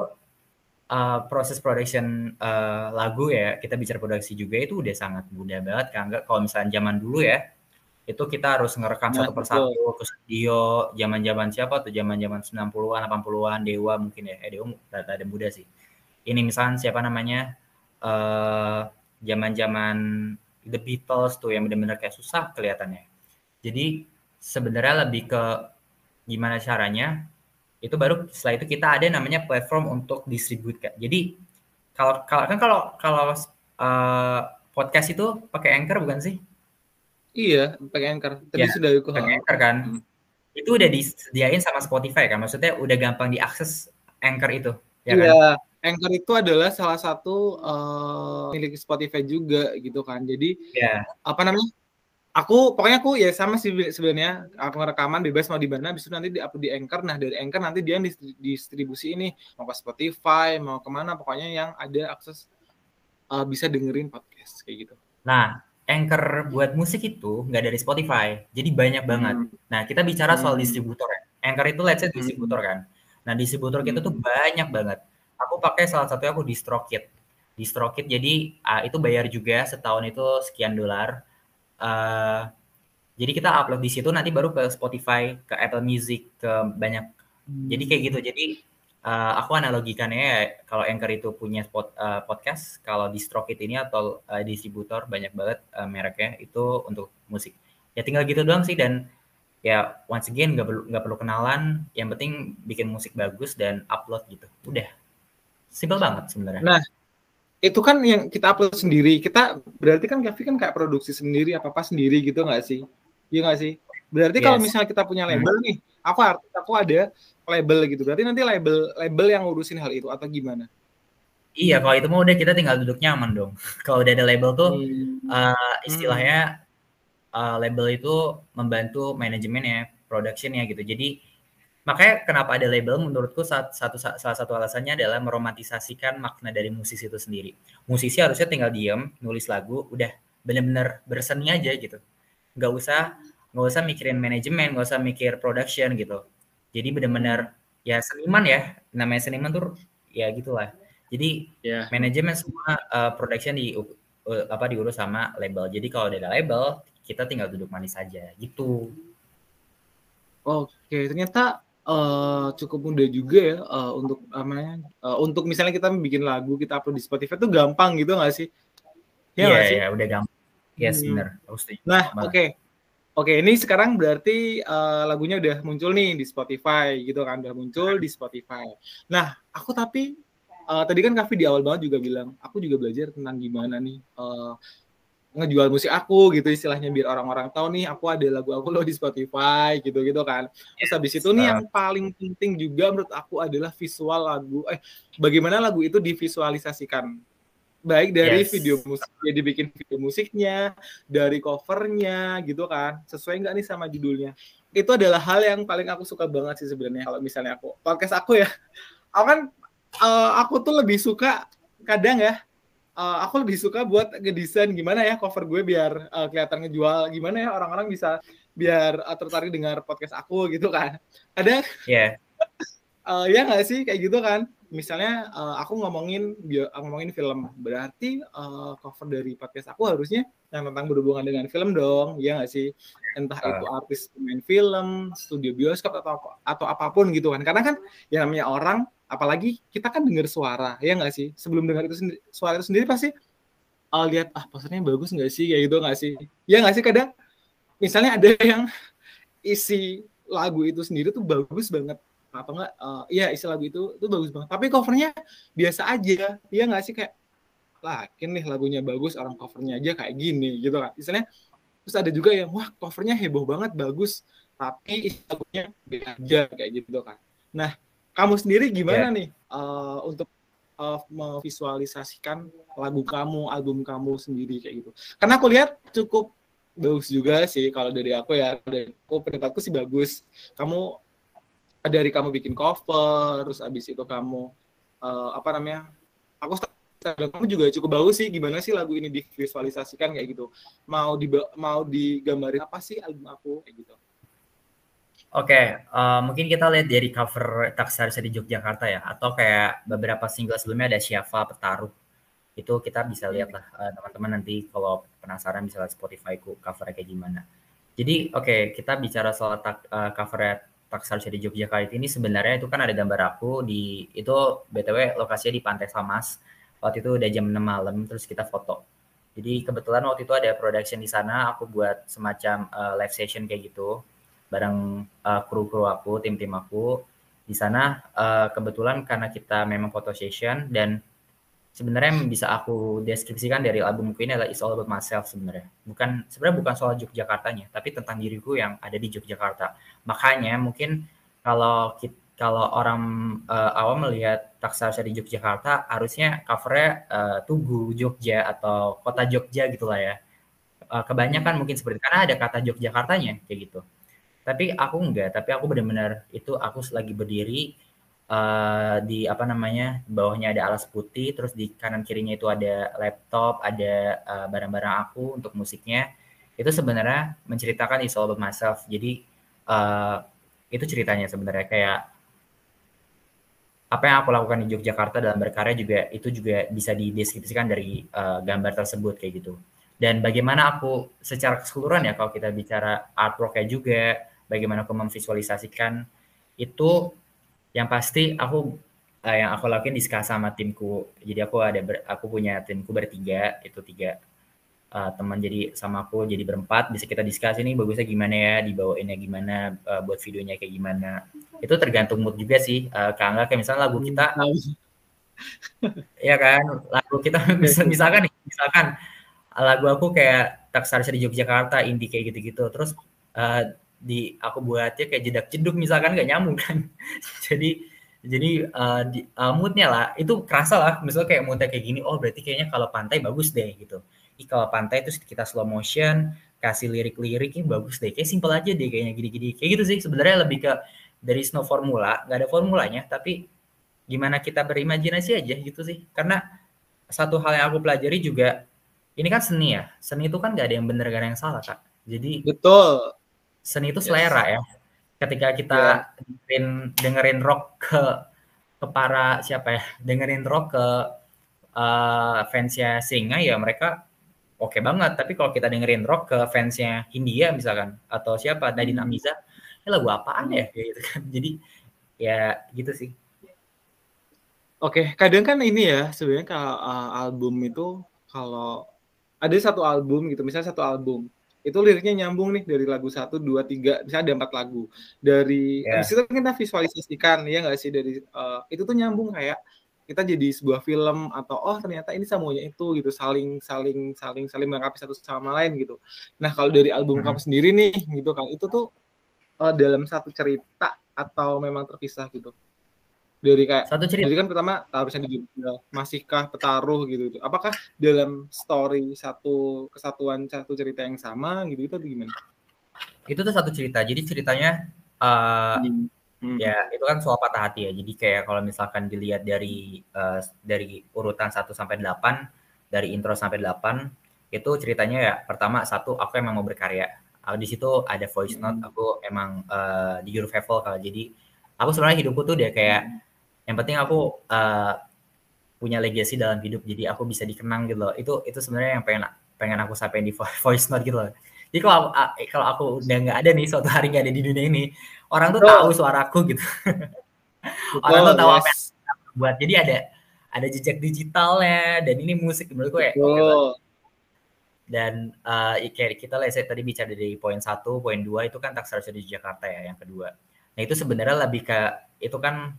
uh, proses production uh, lagu ya kita bicara produksi juga itu udah sangat mudah banget kan enggak kalau misalnya zaman dulu ya itu kita harus ngerekam Nah, satu persatu ke studio zaman-zaman siapa tuh? Zaman-zaman 90-an 80-an Dewa mungkin ya. Eh Dewa ada muda sih. Ini misalnya siapa namanya? Eh zaman-zaman The Beatles tuh yang benar-benar kayak susah kelihatannya. Jadi sebenarnya lebih ke gimana caranya itu baru setelah itu kita ada namanya platform untuk distribute Kak. Jadi kalau kalau kan kalau kalau uh, podcast itu pakai Anchor bukan sih? Iya, pakai Anchor. Tadi Ya, sudah aku Pakai Anchor kan. Hmm. Itu udah disediain sama Spotify kan. Maksudnya udah gampang diakses Anchor itu, ya kan? Iya, Anchor itu adalah salah satu eh, milik Spotify juga gitu kan. Jadi Ya. apa namanya? Aku pokoknya aku ya sama sih sebenarnya aku rekaman bebas mau di mana, habis itu nanti diupload di Anchor. Nah dari Anchor nanti dia dis- distribusi ini mau ke Spotify, mau ke mana, pokoknya yang ada akses eh, bisa dengerin podcast kayak gitu. Nah, Anchor buat musik itu nggak dari Spotify. Jadi banyak banget. Hmm. Nah, kita bicara soal Hmm. distributor ya. Anchor itu let's say Hmm. distributor kan. Nah, distributor kita Hmm. tuh banyak banget. Aku pakai salah satunya aku DistroKid. DistroKid jadi ah, itu bayar juga setahun itu sekian dolar. Eh, jadi kita upload di situ nanti baru ke Spotify, ke Apple Music, ke banyak. Jadi kayak gitu. Jadi eh, aku analogikannya ya, kalau Anchor itu punya spot, eh, podcast, kalau DistroKid ini atau eh, distributor banyak banget eh, mereknya itu untuk musik. Ya tinggal gitu doang sih dan ya once again nggak perlu nggak perlu kenalan. Yang penting bikin musik bagus dan upload gitu. Udah. Simpel banget sebenarnya. Nah, itu kan yang kita upload sendiri. Kita berarti kan Kavi kan kayak produksi sendiri apa apa sendiri gitu nggak sih? Iya nggak sih? Berarti kalau Yes. misalnya kita punya label nih, aku artis aku ada label gitu. Berarti nanti label label yang ngurusin hal itu atau gimana? Iya, kalau itu mah udah kita tinggal duduk nyaman dong. [LAUGHS] kalau udah ada label tuh Hmm. eh, istilahnya eh, label itu membantu manajemen ya, production ya gitu. Jadi makanya kenapa ada label menurutku satu, satu salah satu alasannya adalah meromantisasikan makna dari musisi itu sendiri. Musisi harusnya tinggal diem, nulis lagu, udah bener-bener berseni aja gitu. Nggak usah nggak usah mikirin manajemen, nggak usah mikir production gitu. Jadi bener-bener ya seniman ya, namanya seniman tuh ya gitulah. Jadi Ya. manajemen semua uh, production di uh, apa diurus sama label. Jadi kalau ada label, kita tinggal duduk manis saja gitu. Oke, ternyata eh, cukup mudah juga ya eh, untuk apa namanya? eh, untuk misalnya kita bikin lagu, kita upload di Spotify itu gampang gitu nggak sih? Iya Iya, sih? ya, udah gampang. Yes, Hmm. setuju Nah, oke. Oke, ini sekarang berarti eh, lagunya udah muncul nih di Spotify gitu kan, udah muncul di Spotify. Nah, aku tapi eh, tadi kan Kavi di awal banget juga bilang, aku juga belajar tentang gimana nih eh, ngejual musik aku gitu istilahnya biar orang-orang tahu nih aku ada lagu aku loh di Spotify gitu-gitu kan. Terus habis itu nih yang paling penting juga menurut aku adalah visual lagu eh bagaimana lagu itu divisualisasikan. Baik dari Yes. video musik, ya dibikin video musiknya, dari covernya gitu kan. Sesuai nggak nih sama judulnya. Itu adalah hal yang paling aku suka banget sih sebenarnya kalau misalnya aku podcast aku ya. Aku kan eh, aku tuh lebih suka kadang ya eh, aku lebih suka buat ngedesain gimana ya cover gue biar eh, kelihatan ngejual gimana ya orang-orang bisa biar eh, tertarik dengar podcast aku gitu kan kadang Iya. [LAUGHS] eh, ya nggak sih kayak gitu kan misalnya eh, aku ngomongin bio- ngomongin film. Berarti eh, cover dari podcast aku harusnya yang tentang berhubungan dengan film dong ya nggak sih? Entah Ah. itu artis main film studio bioskop atau apa- atau apa pun gitu kan. Karena kan yang namanya orang apalagi kita kan dengar suara ya nggak sih? Sebelum dengar itu sendiri, suara itu sendiri pasti uh, lihat ah posternya bagus nggak sih? Kayak gitu nggak sih? Ya nggak sih? Kadang misalnya ada yang isi lagu itu sendiri tuh bagus banget atau enggak uh, iya isi lagu itu tuh bagus banget. Tapi covernya biasa aja ya nggak sih? Kayak lakin nih lagunya bagus orang covernya aja kayak gini gitu kan. Misalnya terus ada juga yang wah covernya heboh banget bagus tapi isi lagunya beda aja kayak gitu kan. Nah kamu sendiri gimana nih uh, untuk uh, memvisualisasikan lagu kamu album kamu sendiri kayak gitu? Karena aku lihat cukup bagus juga sih kalau dari aku ya dari aku pendapatku sih bagus. Kamu dari kamu bikin cover terus abis itu kamu uh, apa namanya aku kamu juga cukup bagus sih. Gimana sih lagu ini divisualisasikan kayak gitu? Mau di mau digambarin apa sih album aku kayak gitu? Oke, eh, mungkin kita lihat dari cover Taksarisa di Yogyakarta ya, atau kayak beberapa single sebelumnya ada Syafa Petaruh. Itu kita bisa lihat lah eh, teman-teman nanti kalau penasaran bisa lihat Spotify ku covernya kayak gimana. Jadi oke kita bicara soal tak, eh, cover Taksarisa di Yogyakarta ini sebenarnya itu kan ada gambar aku di itu btw lokasinya di Pantai Samas. Waktu itu udah jam 6 malam terus kita foto. Jadi kebetulan waktu itu ada production di sana, aku buat semacam eh, live session kayak gitu bareng uh, kru-kru aku, tim-tim aku. Di sana uh, kebetulan karena kita memang photo session dan sebenarnya yang bisa aku deskripsikan dari albumku ini adalah It's All About Myself sebenarnya. Bukan sebenarnya bukan soal Yogyakartanya, tapi tentang diriku yang ada di Yogyakarta. Makanya mungkin kalau kalau orang uh, awam melihat Taksarsa di Yogyakarta, harusnya covernya uh, Tugu, Jogja atau kota Jogja gitulah ya. Uh, kebanyakan mungkin seperti karena ada kata Yogyakartanya kayak gitu tapi aku enggak tapi aku benar-benar itu aku lagi berdiri uh, di apa namanya bawahnya ada alas putih terus di kanan kirinya itu ada laptop ada uh, barang-barang aku untuk musiknya. Itu sebenarnya menceritakan is all about myself. Jadi uh, itu ceritanya sebenarnya. Kayak apa yang aku lakukan di Yogyakarta dalam berkarya juga itu juga bisa dideskripsikan dari uh, gambar tersebut kayak gitu. Dan bagaimana aku secara keseluruhan ya kalau kita bicara artworknya juga bagaimana aku memvisualisasikan itu yang pasti aku uh, yang aku lakuin diskus sama timku. Jadi aku ada ber, aku punya timku bertiga itu tiga uh, teman. Jadi sama aku jadi berempat. Bisa kita diskus ini bagusnya gimana ya dibawainnya gimana uh, buat videonya kayak gimana. Itu tergantung mood juga sih uh, kalau kayak misalnya lagu kita [LAUGHS] ya kan? Lagu kita [LAUGHS] misalkan nih misalkan lagu aku kayak Taksarisa di Yogyakarta indie kayak gitu-gitu. Terus uh, di aku buatnya kayak jedak jeduk misalkan nggak nyambung kan [LAUGHS] jadi jadi uh, di, uh, moodnya lah itu kerasa lah misalnya kayak moodnya kayak gini oh berarti kayaknya kalau pantai bagus deh gitu Ih, kalau pantai terus kita slow motion kasih lirik-liriknya bagus deh kayak simpel aja deh kayaknya gini-gini kayak gitu sih sebenarnya lebih ke dari no formula, nggak ada formulanya, tapi gimana kita berimajinasi aja gitu sih. Karena satu hal yang aku pelajari juga, ini kan seni ya. Seni itu kan nggak ada yang benar, gak ada yang salah, Kak. Jadi Betul. Seni itu Yes. selera ya. Ketika kita dengerin, dengerin rock ke ke para siapa ya, dengerin rock ke eh, fansnya Singa ya mereka oke banget. Tapi kalau kita dengerin rock ke fansnya Hindia misalkan atau siapa Nadine Amiza, ini lagu apaan ya gitu kan. Jadi ya gitu sih. Oke, kadang kan ini ya sebenarnya kalau uh, album itu kalau ada satu album gitu, misalnya satu album itu liriknya nyambung nih dari lagu satu dua tiga. Misalnya ada empat lagu. Dari Ya. habis itu kan kita visualisasikan ya nggak sih? Dari uh, itu tuh nyambung kayak kita jadi sebuah film atau oh ternyata ini semuanya itu gitu saling saling saling saling melengkapi satu sama lain gitu. Nah kalau dari album kamu sendiri nih gitu kan itu tuh uh, dalam satu cerita atau memang terpisah gitu dari kayak Satu cerita jadi kan pertama harusnya di judul, masihkah petaruh gitu, gitu. Apakah dalam story satu kesatuan satu cerita yang sama gitu itu gimana? itu tuh satu cerita. Jadi ceritanya eh, Hmm. Ya, itu kan soal patah hati ya. Jadi kayak kalau misalkan dilihat dari eh, dari urutan 1 sampai 8, dari intro sampai 8, itu ceritanya ya pertama satu aku emang mau berkarya. Ah, di situ ada voice note, aku emang eh, di Euro Festival kalau jadi aku sebenarnya hidupku tuh dia kayak yang penting aku eh, punya legacy dalam hidup jadi aku bisa dikenang gitu loh. Itu itu sebenarnya yang pengen pengen aku sampein di vo- voice note gitu loh. Jadi kalau aku, ah, kalau aku udah nggak ada nih suatu hari nggak ada di dunia ini, orang tuh Betul. tahu suaraku gitu. Orang tuh tahu apa yang yes. aku buat. Jadi ada ada jejak digitalnya dan ini musik menurutku ya. banget. Betul. Dan eh, kayak kita lah saya tadi bicara dari poin satu, poin dua itu kan taksara di Jakarta ya yang kedua. Nah itu sebenarnya lebih ke itu kan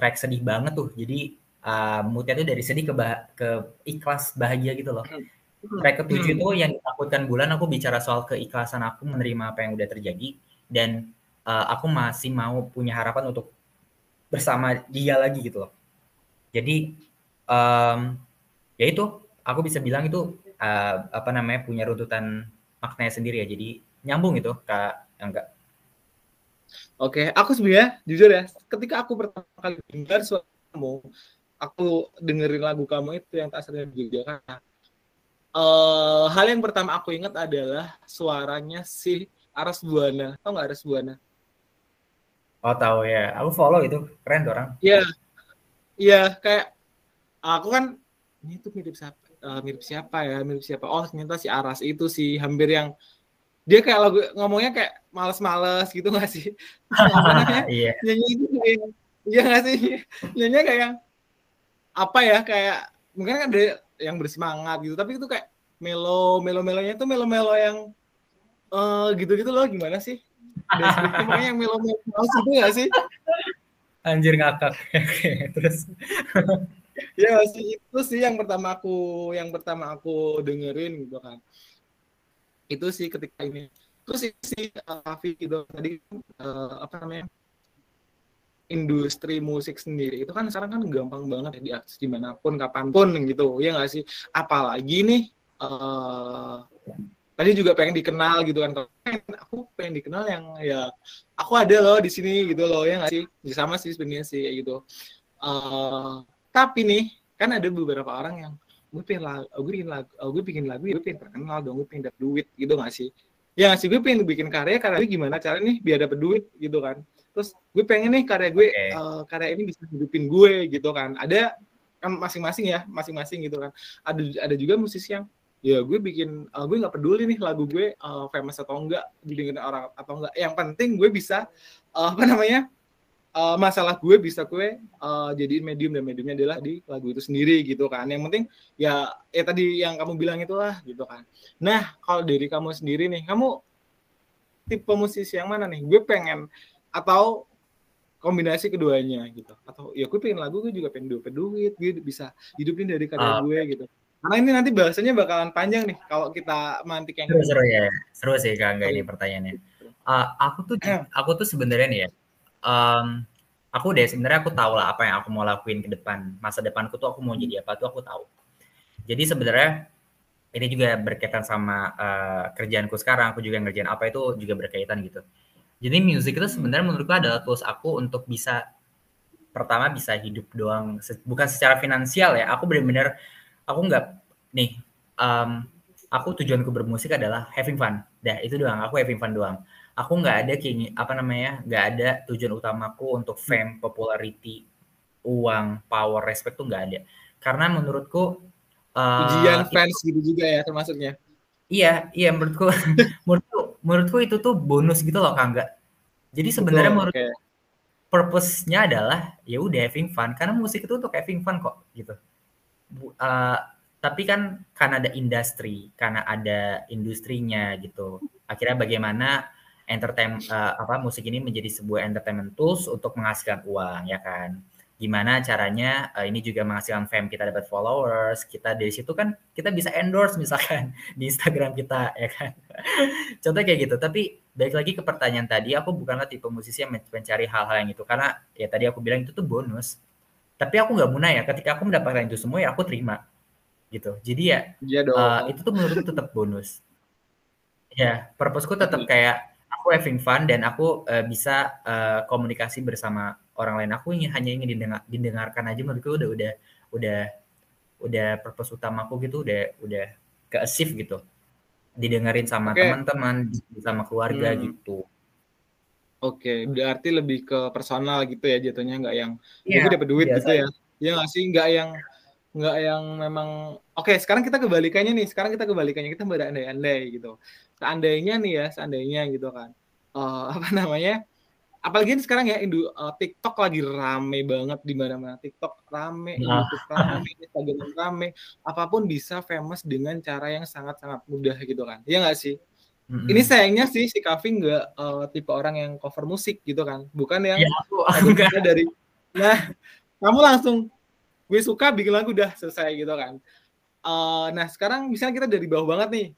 track sedih banget tuh. Jadi eh, moodnya tuh dari sedih ke bah- ke ikhlas bahagia gitu loh. Track ketujuh itu yang ditakutkan bulan aku bicara soal keikhlasan aku menerima apa yang udah terjadi dan eh, aku masih mau punya harapan untuk bersama dia lagi gitu loh. Jadi em, ya itu aku bisa bilang itu eh, apa namanya punya runtutan maknanya sendiri ya. Jadi nyambung itu kak enggak. Oke, aku sebenarnya jujur ya, ketika aku pertama kali dengar suara kamu, aku dengerin lagu kamu itu yang tak sering di Jakarta. Eh, hal yang pertama aku ingat adalah suaranya si Aras Buana. Tahu nggak Aras Buana? Oh tahu ya, aku follow itu keren orang. Iya, iya kayak aku kan ini tuh mirip siapa? eh, mirip siapa ya? Mirip siapa? Oh ternyata si Aras itu sih hampir yang dia kayak lagu ngomongnya kayak males-males gitu nggak sih? Namanya? [LAUGHS] Iya. Nyanyi itu kayak iya nggak sih? Nyanyinya kayak yang apa ya? Kayak mungkin kan ada yang bersemangat gitu, tapi itu kayak melo melo melonya tuh melo melo yang eh gitu-gitu loh gimana sih? Pokoknya yang melo melo itu nggak sih? Anjir ngakak. [LAUGHS] Terus ya sih itu sih yang pertama aku yang pertama aku dengerin gitu kan itu sih ketika ini. Terus si Afi gitu tadi eh, apa namanya industri musik sendiri. Itu kan sekarang kan gampang banget ya diakses di mana pun kapan pun gitu ya nggak sih? Apalagi nih eh tadi juga pengen dikenal gitu kan. Aku pengen dikenal yang ya aku ada loh di sini gitu loh ya nggak sih? Ya, sama sih sebenarnya sih gitu. Eh tapi nih kan ada beberapa orang yang gue pengen lagu, gue bikin lagu, oh, gue bikin lagu, ya gue pengen terkenal dong, gue pengen dapet duit gitu gak sih? Ya gak sih, gue pengen bikin karya, karya gue gimana caranya nih biar dapet duit gitu kan? Terus gue pengen nih karya gue, Oke. eh, karya ini bisa hidupin gue gitu kan? Ada kan masing-masing ya, masing-masing gitu kan? Ada ada juga musisi yang ya gue bikin, eh, gue nggak peduli nih lagu gue eh, famous atau enggak, didengerin orang atau enggak. Yang penting gue bisa eh, apa namanya? Eh, masalah gue bisa gue eh, jadiin medium dan mediumnya adalah di lagu itu sendiri gitu kan. Yang penting ya ya tadi yang kamu bilang itulah gitu kan. Nah, kalau dari kamu sendiri nih, kamu tipe musisi yang mana nih? Gue pengen atau kombinasi keduanya gitu. Atau ya gue pengen lagu gue juga pengen dapat duit, gue bisa hidupin dari karya Ah. gue gitu. Karena ini nanti bahasanya bakalan panjang nih kalau kita mantik yang seru seru ya. Seru sih Kak Angga ini pertanyaannya. Eh, aku tuh aku tuh sebenarnya nih ya. Em, aku deh sebenarnya aku tahu lah apa yang aku mau lakuin ke depan. Masa depanku tuh aku mau jadi apa tuh aku tahu. Jadi sebenarnya ini juga berkaitan sama eh, kerjaanku sekarang. Aku juga ngerjain apa itu juga berkaitan gitu. Jadi music itu sebenarnya menurutku adalah tools aku untuk bisa pertama bisa hidup doang, bukan secara finansial ya. Aku benar-benar aku nggak nih, um, aku tujuanku bermusik adalah having fun. Dah itu doang. Aku having fun doang. Aku nggak ada kayak apa namanya, nggak ada tujuan utamaku untuk fame, popularity, uang, power, respect tuh nggak ada. Karena menurutku uh, Ujian itu- fans gitu juga ya termasuknya. Iya, iya menurutku [LAUGHS] menurutku menurutku itu tuh bonus gitu loh Kangga. Jadi sebenarnya menurut oke. purpose-nya adalah ya udah having fun karena musik itu untuk having fun kok gitu. Uh, tapi kan karena ada industri, karena ada industrinya gitu. Akhirnya bagaimana entertain uh, apa musik ini menjadi sebuah entertainment tools untuk menghasilkan uang ya kan. Gimana caranya uh, ini juga menghasilkan fame kita dapat followers, kita dari situ kan kita bisa endorse misalkan [LAUGHS] di Instagram kita ya kan. [LAUGHS] Contohnya kayak gitu. Tapi balik lagi ke pertanyaan tadi, aku bukanlah tipe musisi yang men- mencari hal-hal yang itu karena ya tadi aku bilang itu tuh bonus. Tapi aku nggak munah ya. Ketika aku mendapatkan itu semua ya aku terima gitu. Jadi ya Iya dong. uh, itu tuh menurutku tetap bonus. Ya, purpose-ku tetap kayak aku having fun dan aku uh, bisa uh, komunikasi bersama orang lain. Aku ingin hanya ingin didengar, didengarkan aja menurutku udah udah udah udah purpose utamaku gitu udah udah ke achieve gitu. Didengerin sama Oke. teman-teman, sama keluarga Hmm. gitu. Oke, berarti lebih ke personal gitu ya jatuhnya nggak yang gue dapat duit biasa. gitu ya. Ya nggak sih, nggak yang nggak yang memang oke sekarang kita kebalikannya nih sekarang kita kebalikannya kita berandai-andai gitu seandainya nih ya seandainya gitu kan. Eh, [LAUGHS] apa namanya? Apalagi ini sekarang ya Indo, eh, TikTok lagi rame banget di mana-mana. TikTok rame Nah. YouTube rame [LAUGHS] Instagram rame. Apa pun bisa famous dengan cara yang sangat-sangat mudah gitu kan. Ya nggak sih? Mm-mm. ini sayangnya sih si Kavi nggak eh, tipe orang yang cover musik gitu kan. Bukan yang Ya, aku, aku dari nah kamu langsung gue suka bikin lagu udah selesai gitu kan. Eh, nah sekarang misalnya kita dari bawah banget nih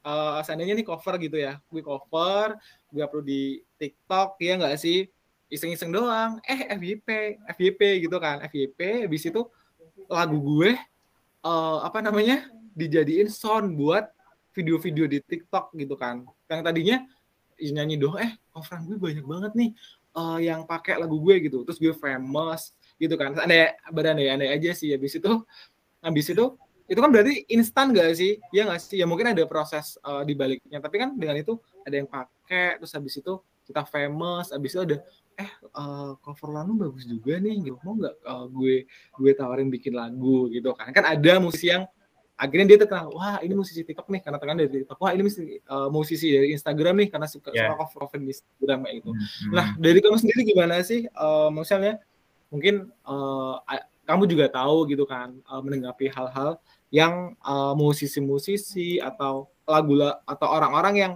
Eh, seandainya nih cover gitu ya. Gue cover gue upload di TikTok ya nggak sih? Iseng-iseng doang. Eh FYP FYP gitu kan. FYP habis itu lagu gue eh, apa namanya? Dijadiin sound buat video-video di TikTok gitu kan. Yang tadinya nyanyi doang. Eh coveran gue banyak banget nih eh, yang pakai lagu gue gitu. Terus gue famous gitu kan. Andai berandai-andai aja sih. Habis itu habis itu itu kan berarti instan gak sih? Ya nggak sih? Ya mungkin ada proses eh, di baliknya tapi kan dengan itu ada yang pakai terus habis itu kita famous habis itu ada eh eh, cover lagu bagus juga nih gitu. Mau nggak eh, gue gue tawarin bikin lagu gitu kan. Kan ada musisi yang akhirnya dia terkenal wah ini musisi TikTok nih karena terkenal dari TikTok. Wah ini musisi, eh, musisi dari Instagram nih karena suka suka cover cover di Instagram kayak gitu. Mm-mm. Nah, dari kamu sendiri gimana sih? Eh, misalnya, mungkin a- kamu juga tahu gitu kan, eh, menanggapi hal-hal yang eh, musisi-musisi atau lagu atau orang-orang yang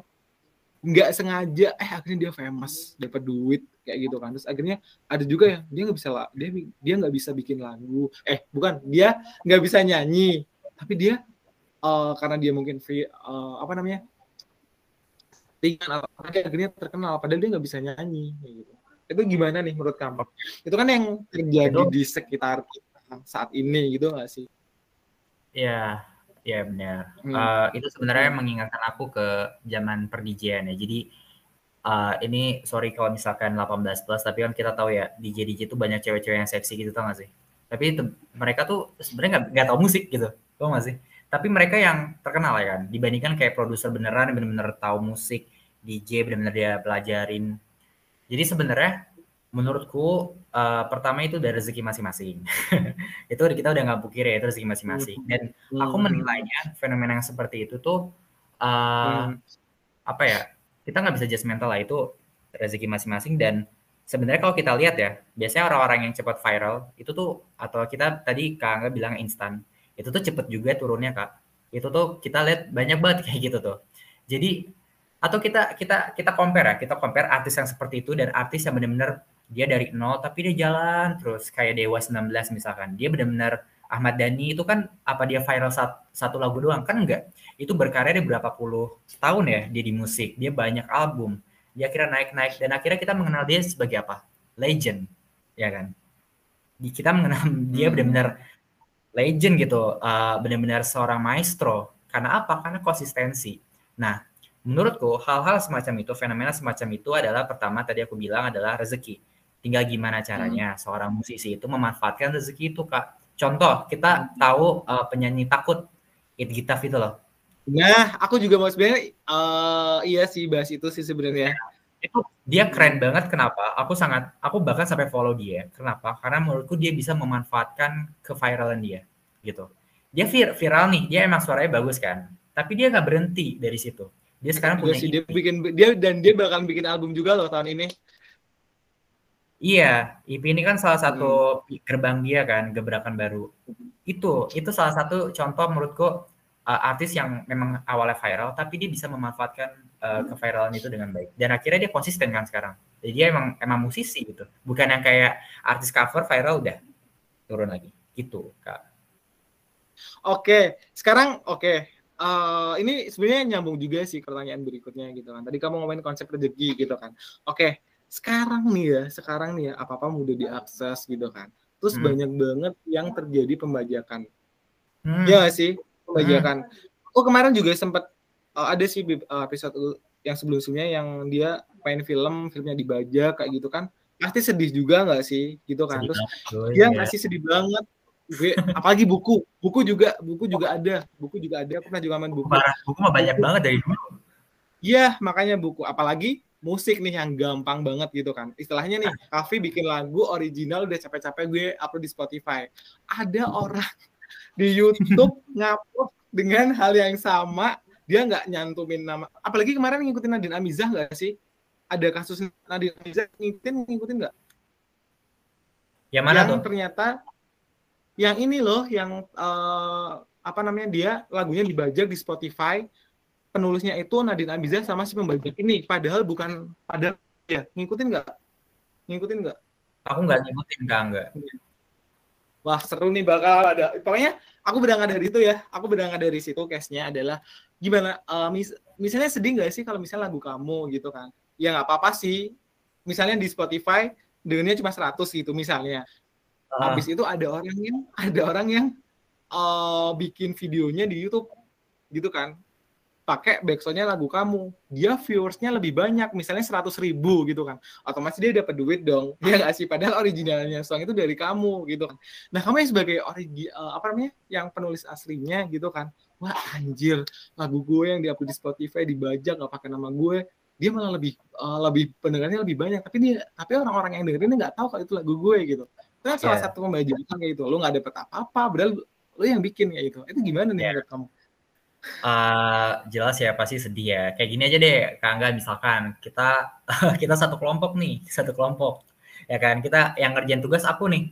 nggak sengaja, eh akhirnya dia famous, dapat duit kayak gitu kan. Terus akhirnya ada juga ya, dia nggak bisa dia dia nggak bisa bikin lagu, eh bukan, dia nggak bisa nyanyi, tapi dia eh, karena dia mungkin free, eh, apa namanya? ringan akhirnya terkenal padahal dia nggak bisa nyanyi kayak gitu. Itu gimana nih menurut kamu? Itu kan yang terjadi di sekitar kita saat ini gitu nggak sih? Ya, ya benar. Hmm. Eh, itu sebenarnya mengingatkan aku ke zaman perdijian ya. Jadi eh, ini sorry kalau misalkan 18 plus, tapi kan kita tahu ya DJ DJ itu banyak cewek-cewek yang seksi gitu tau gak sih? Tapi itu, mereka tuh sebenarnya nggak nggak tahu musik gitu, tau gak sih? Tapi mereka yang terkenal ya kan, dibandingkan kayak produser beneran yang bener-bener tahu musik, DJ bener-bener dia pelajarin. Jadi sebenarnya menurutku eh, pertama itu dari rezeki masing-masing. [LAUGHS] itu kita udah nggak pukir ya itu rezeki masing-masing. Dan aku Hmm. menilainya fenomena yang seperti itu tuh eh, Hmm. apa ya kita nggak bisa judgmental lah itu rezeki masing-masing dan sebenarnya kalau kita lihat ya biasanya orang-orang yang cepat viral itu tuh atau kita tadi kak Angga bilang instan itu tuh cepet juga turunnya kak itu tuh kita lihat banyak banget kayak gitu tuh jadi atau kita kita kita compare ya kita compare artis yang seperti itu dan artis yang benar-benar dia dari nol tapi dia jalan terus kayak Dewa 19 misalkan. Dia benar-benar Ahmad Dhani itu kan apa dia viral sat- satu lagu doang kan enggak? Itu berkarya di berapa puluh tahun ya dia di musik. Dia banyak album. Dia akhirnya naik-naik dan akhirnya kita mengenal dia sebagai apa? Legend ya kan? Kita mengenal [LAUGHS] dia Hmm. benar-benar legend gitu. Uh, benar-benar seorang maestro. Karena apa? Karena konsistensi. Nah menurutku hal-hal semacam itu, fenomena semacam itu adalah pertama tadi aku bilang adalah rezeki. Tinggal gimana caranya seorang musisi itu memanfaatkan rezeki itu, Kak. Contoh, kita tahu uh, penyanyi takut It Gitaf itu loh. Nah, aku juga mau sebenarnya eh, iya sih bahas itu sih sebenarnya. Itu dia keren banget kenapa? Aku sangat aku bahkan sampai follow dia. Kenapa? Karena menurutku dia bisa memanfaatkan keviralan dia gitu. Dia vir- viral nih, dia emang suaranya bagus kan. Tapi dia nggak berhenti dari situ. Dia sekarang Iya punya sih dia bikin dia dan dia bakal bikin album juga loh tahun ini. Iya, EP ini kan salah satu Hmm. gerbang dia kan, gebrakan baru. Itu, itu salah satu contoh menurutku uh, artis yang memang awalnya viral, tapi dia bisa memanfaatkan uh, keviralan itu dengan baik. Dan akhirnya dia konsisten kan sekarang. Jadi dia emang emang musisi gitu, bukan yang kayak artis cover viral udah turun lagi, gitu kak. Oke, sekarang oke. Eh, ini sebenarnya nyambung juga sih pertanyaan berikutnya gitu kan. Tadi kamu ngomongin konsep rezeki gitu kan. Oke, sekarang nih ya, sekarang nih ya apa-apa mudah diakses gitu kan. Terus Hmm. banyak banget yang terjadi pembajakan. Hmm. Iya nggak sih? Pembajakan. Oh kemarin juga sempat eh, ada sih eh, episode yang sebelumnya yang dia main film, filmnya dibajak kayak gitu kan. Pasti sedih juga nggak sih? Gitu kan. Sedih Terus cuy, dia ya. ngasih sedih banget. Gue apalagi buku, buku juga, buku juga ada, buku juga ada. Aku pernah juga main buku. Buku mah banyak banget dari dulu. Iya, makanya buku. Apalagi musik nih yang gampang banget gitu kan. Istilahnya nih, Kavi bikin lagu original udah capek-capek gue upload di Spotify. Ada orang di YouTube [LAUGHS] ngupload dengan hal yang sama, dia nggak nyantumin nama. Apalagi kemarin ngikutin Nadine Amizah nggak sih? Ada kasus Nadine Amizah ngikutin, ngikutin nggak? Yang mana yang tuh? ternyata yang ini loh yang eh, apa namanya dia lagunya dibajak di Spotify penulisnya itu Nadine Amizah sama si pembajak ini. Padahal bukan padahal ya ngikutin nggak? Ngikutin nggak? Aku nggak ngikutin kak enggak. wah seru nih bakal ada. Pokoknya aku berangkat dari itu ya. Aku berangkat dari situ case-nya adalah gimana eh, mis- misalnya sedih nggak sih kalau misalnya lagu kamu gitu kan? Ya nggak apa-apa sih. Misalnya di Spotify dengannya cuma 100 gitu misalnya. Ah, Habis itu ada orang yang ada orang yang eh, bikin videonya di YouTube gitu kan. Pakai backsoundnya lagu kamu. Dia viewersnya lebih banyak, misalnya 100 ribu gitu kan. Otomatis dia dapat duit dong. Dia [LAUGHS] nggak sih? Padahal originalnya song itu dari kamu gitu kan. Nah kamu yang sebagai origi, eh, apa namanya? Yang penulis aslinya gitu kan. Wah anjir, lagu gue yang diupload di Spotify dibajak nggak pakai nama gue. Dia malah lebih eh, lebih pendengarnya lebih banyak. Tapi dia tapi orang-orang yang dengerin nggak tahu kalau itu lagu gue gitu itu kan salah Iya. satu pembajakan kayak gitu lu nggak dapet apa-apa padahal lu yang bikin kayak gitu itu gimana nih Iya. menurut kamu Eh, jelas ya pasti sedih ya. Kayak gini aja deh, Kak Angga misalkan kita [LAUGHS] kita satu kelompok nih, satu kelompok. Ya kan, kita yang ngerjain tugas aku nih.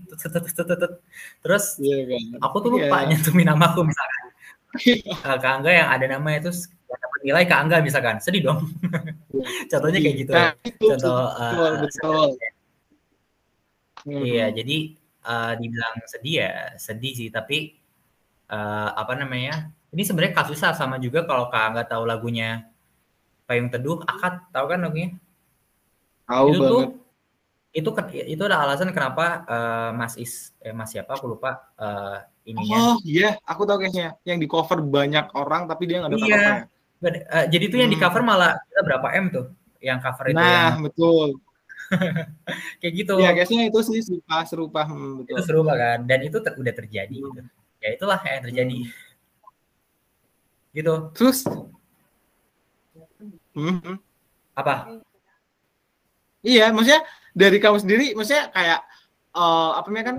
Terus iya kan aku tuh lupa Iya. nyantumin nama aku misalkan. [LAUGHS] Eh, Kak Angga yang ada namanya itu yang dapat nilai Kak Angga misalkan. Sedih dong. [LAUGHS] Contohnya kayak gitu. nah itu Contoh betul eh, betul Iya, Hmm. jadi eh, dibilang sedih ya, sedih sih. Tapi eh, apa namanya? Ini sebenarnya kasusnya sama juga kalau Kak Angga tahu lagunya Payung Teduh, Akad, tahu kan lagunya? tahu itu tuh banget itu ke- itu ada alasan kenapa eh, Mas Is eh, Mas siapa aku lupa eh, ininya. oh iya aku tahu kayaknya yang di cover banyak orang tapi dia nggak dapat Iya. ya Nggak- eh, jadi tuh yang di Hmm. cover malah kita berapa M tuh? Yang cover itu nah yang betul [LAUGHS] kayak gitu. ya guysnya itu sih serupa serupa hmm, Itu betul seru banget dan itu ter- udah terjadi gitu. Ya itulah yang terjadi. Gitu. terus Hmm. Apa? Iya, maksudnya dari kamu sendiri, maksudnya kayak eh apa namanya kan,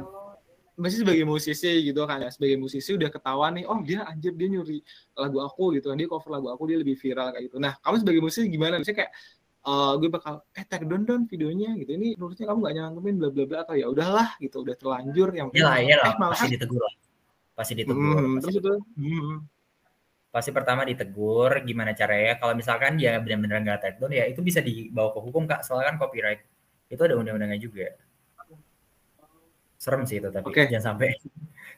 masih sebagai musisi gitu kan ya, sebagai musisi udah ketahuan nih, oh dia anjir dia nyuri lagu aku gitu kan, dia cover lagu aku dia lebih viral kayak gitu. Nah, kamu sebagai musisi gimana? Maksudnya kayak eh gue bakal eh tag down down videonya gitu. Ini menurutnya kamu nggak nyantumin bla bla bla atau ya udahlah gitu, udah terlanjur yang Iyalah, iyalah, eh malahan pasti ditegur lah. Pasti ditegur. Hmm, pasti terus itu hmm, pasti pertama ditegur gimana caranya kalau misalkan dia benar-benar nggak take down ya itu bisa dibawa ke hukum kak soalnya kan copyright itu ada undang-undangnya juga serem sih itu tapi Oke. jangan sampai [LAUGHS]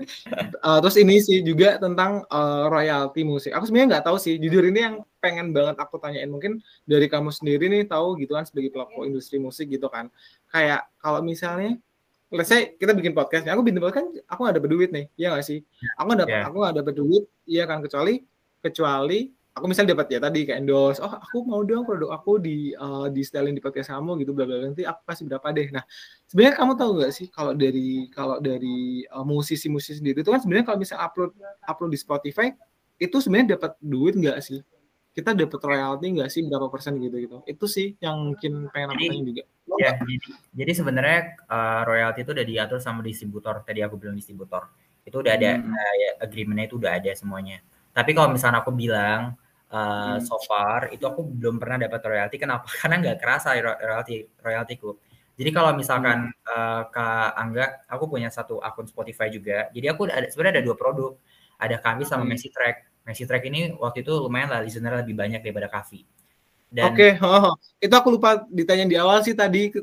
Eh, terus ini sih juga tentang eh, royalti musik. Aku sebenarnya nggak tahu sih. Jujur ini yang pengen banget aku tanyain. Mungkin dari kamu sendiri nih tahu gitu kan sebagai pelaku industri musik gitu kan. Kayak kalau misalnya, let's say kita bikin podcast, aku bikin podcast kan aku nggak dapet duit nih, iya nggak sih? Aku dapet, Iya. aku nggak dapet duit, iya kan kecuali kecuali aku misalnya dapat ya tadi kayak endorse, oh aku mau dong produk aku di uh, di styling di podcast kamu gitu bla bla nanti aku kasih berapa deh. Nah, sebenarnya kamu tahu nggak sih kalau dari kalau dari uh, musisi-musisi sendiri itu kan sebenarnya kalau misalnya upload upload di Spotify itu sebenarnya dapat duit nggak sih? Kita dapat royalti nggak sih berapa persen gitu gitu? Itu sih yang mungkin pengen aku tanya juga. Ya, jadi, jadi sebenarnya uh, royalti itu udah diatur sama distributor. Tadi aku bilang distributor. Itu udah ada Hmm. uh, ya, agreement-nya itu udah ada semuanya. Tapi kalau misalnya aku bilang uh, Hmm. so far itu aku belum pernah dapat royalti. Kenapa? [LAUGHS] Karena nggak kerasa ro- royalti royaltiku. Jadi kalau misalkan uh, Kak Angga, aku punya satu akun Spotify juga. Jadi aku ada sebenarnya ada dua produk. Ada Kavi sama Hmm. Messi Track. Messi Track ini waktu itu lumayan lah listener lebih banyak daripada Kavi. Dan Oke, oh, itu aku lupa ditanya di awal sih tadi.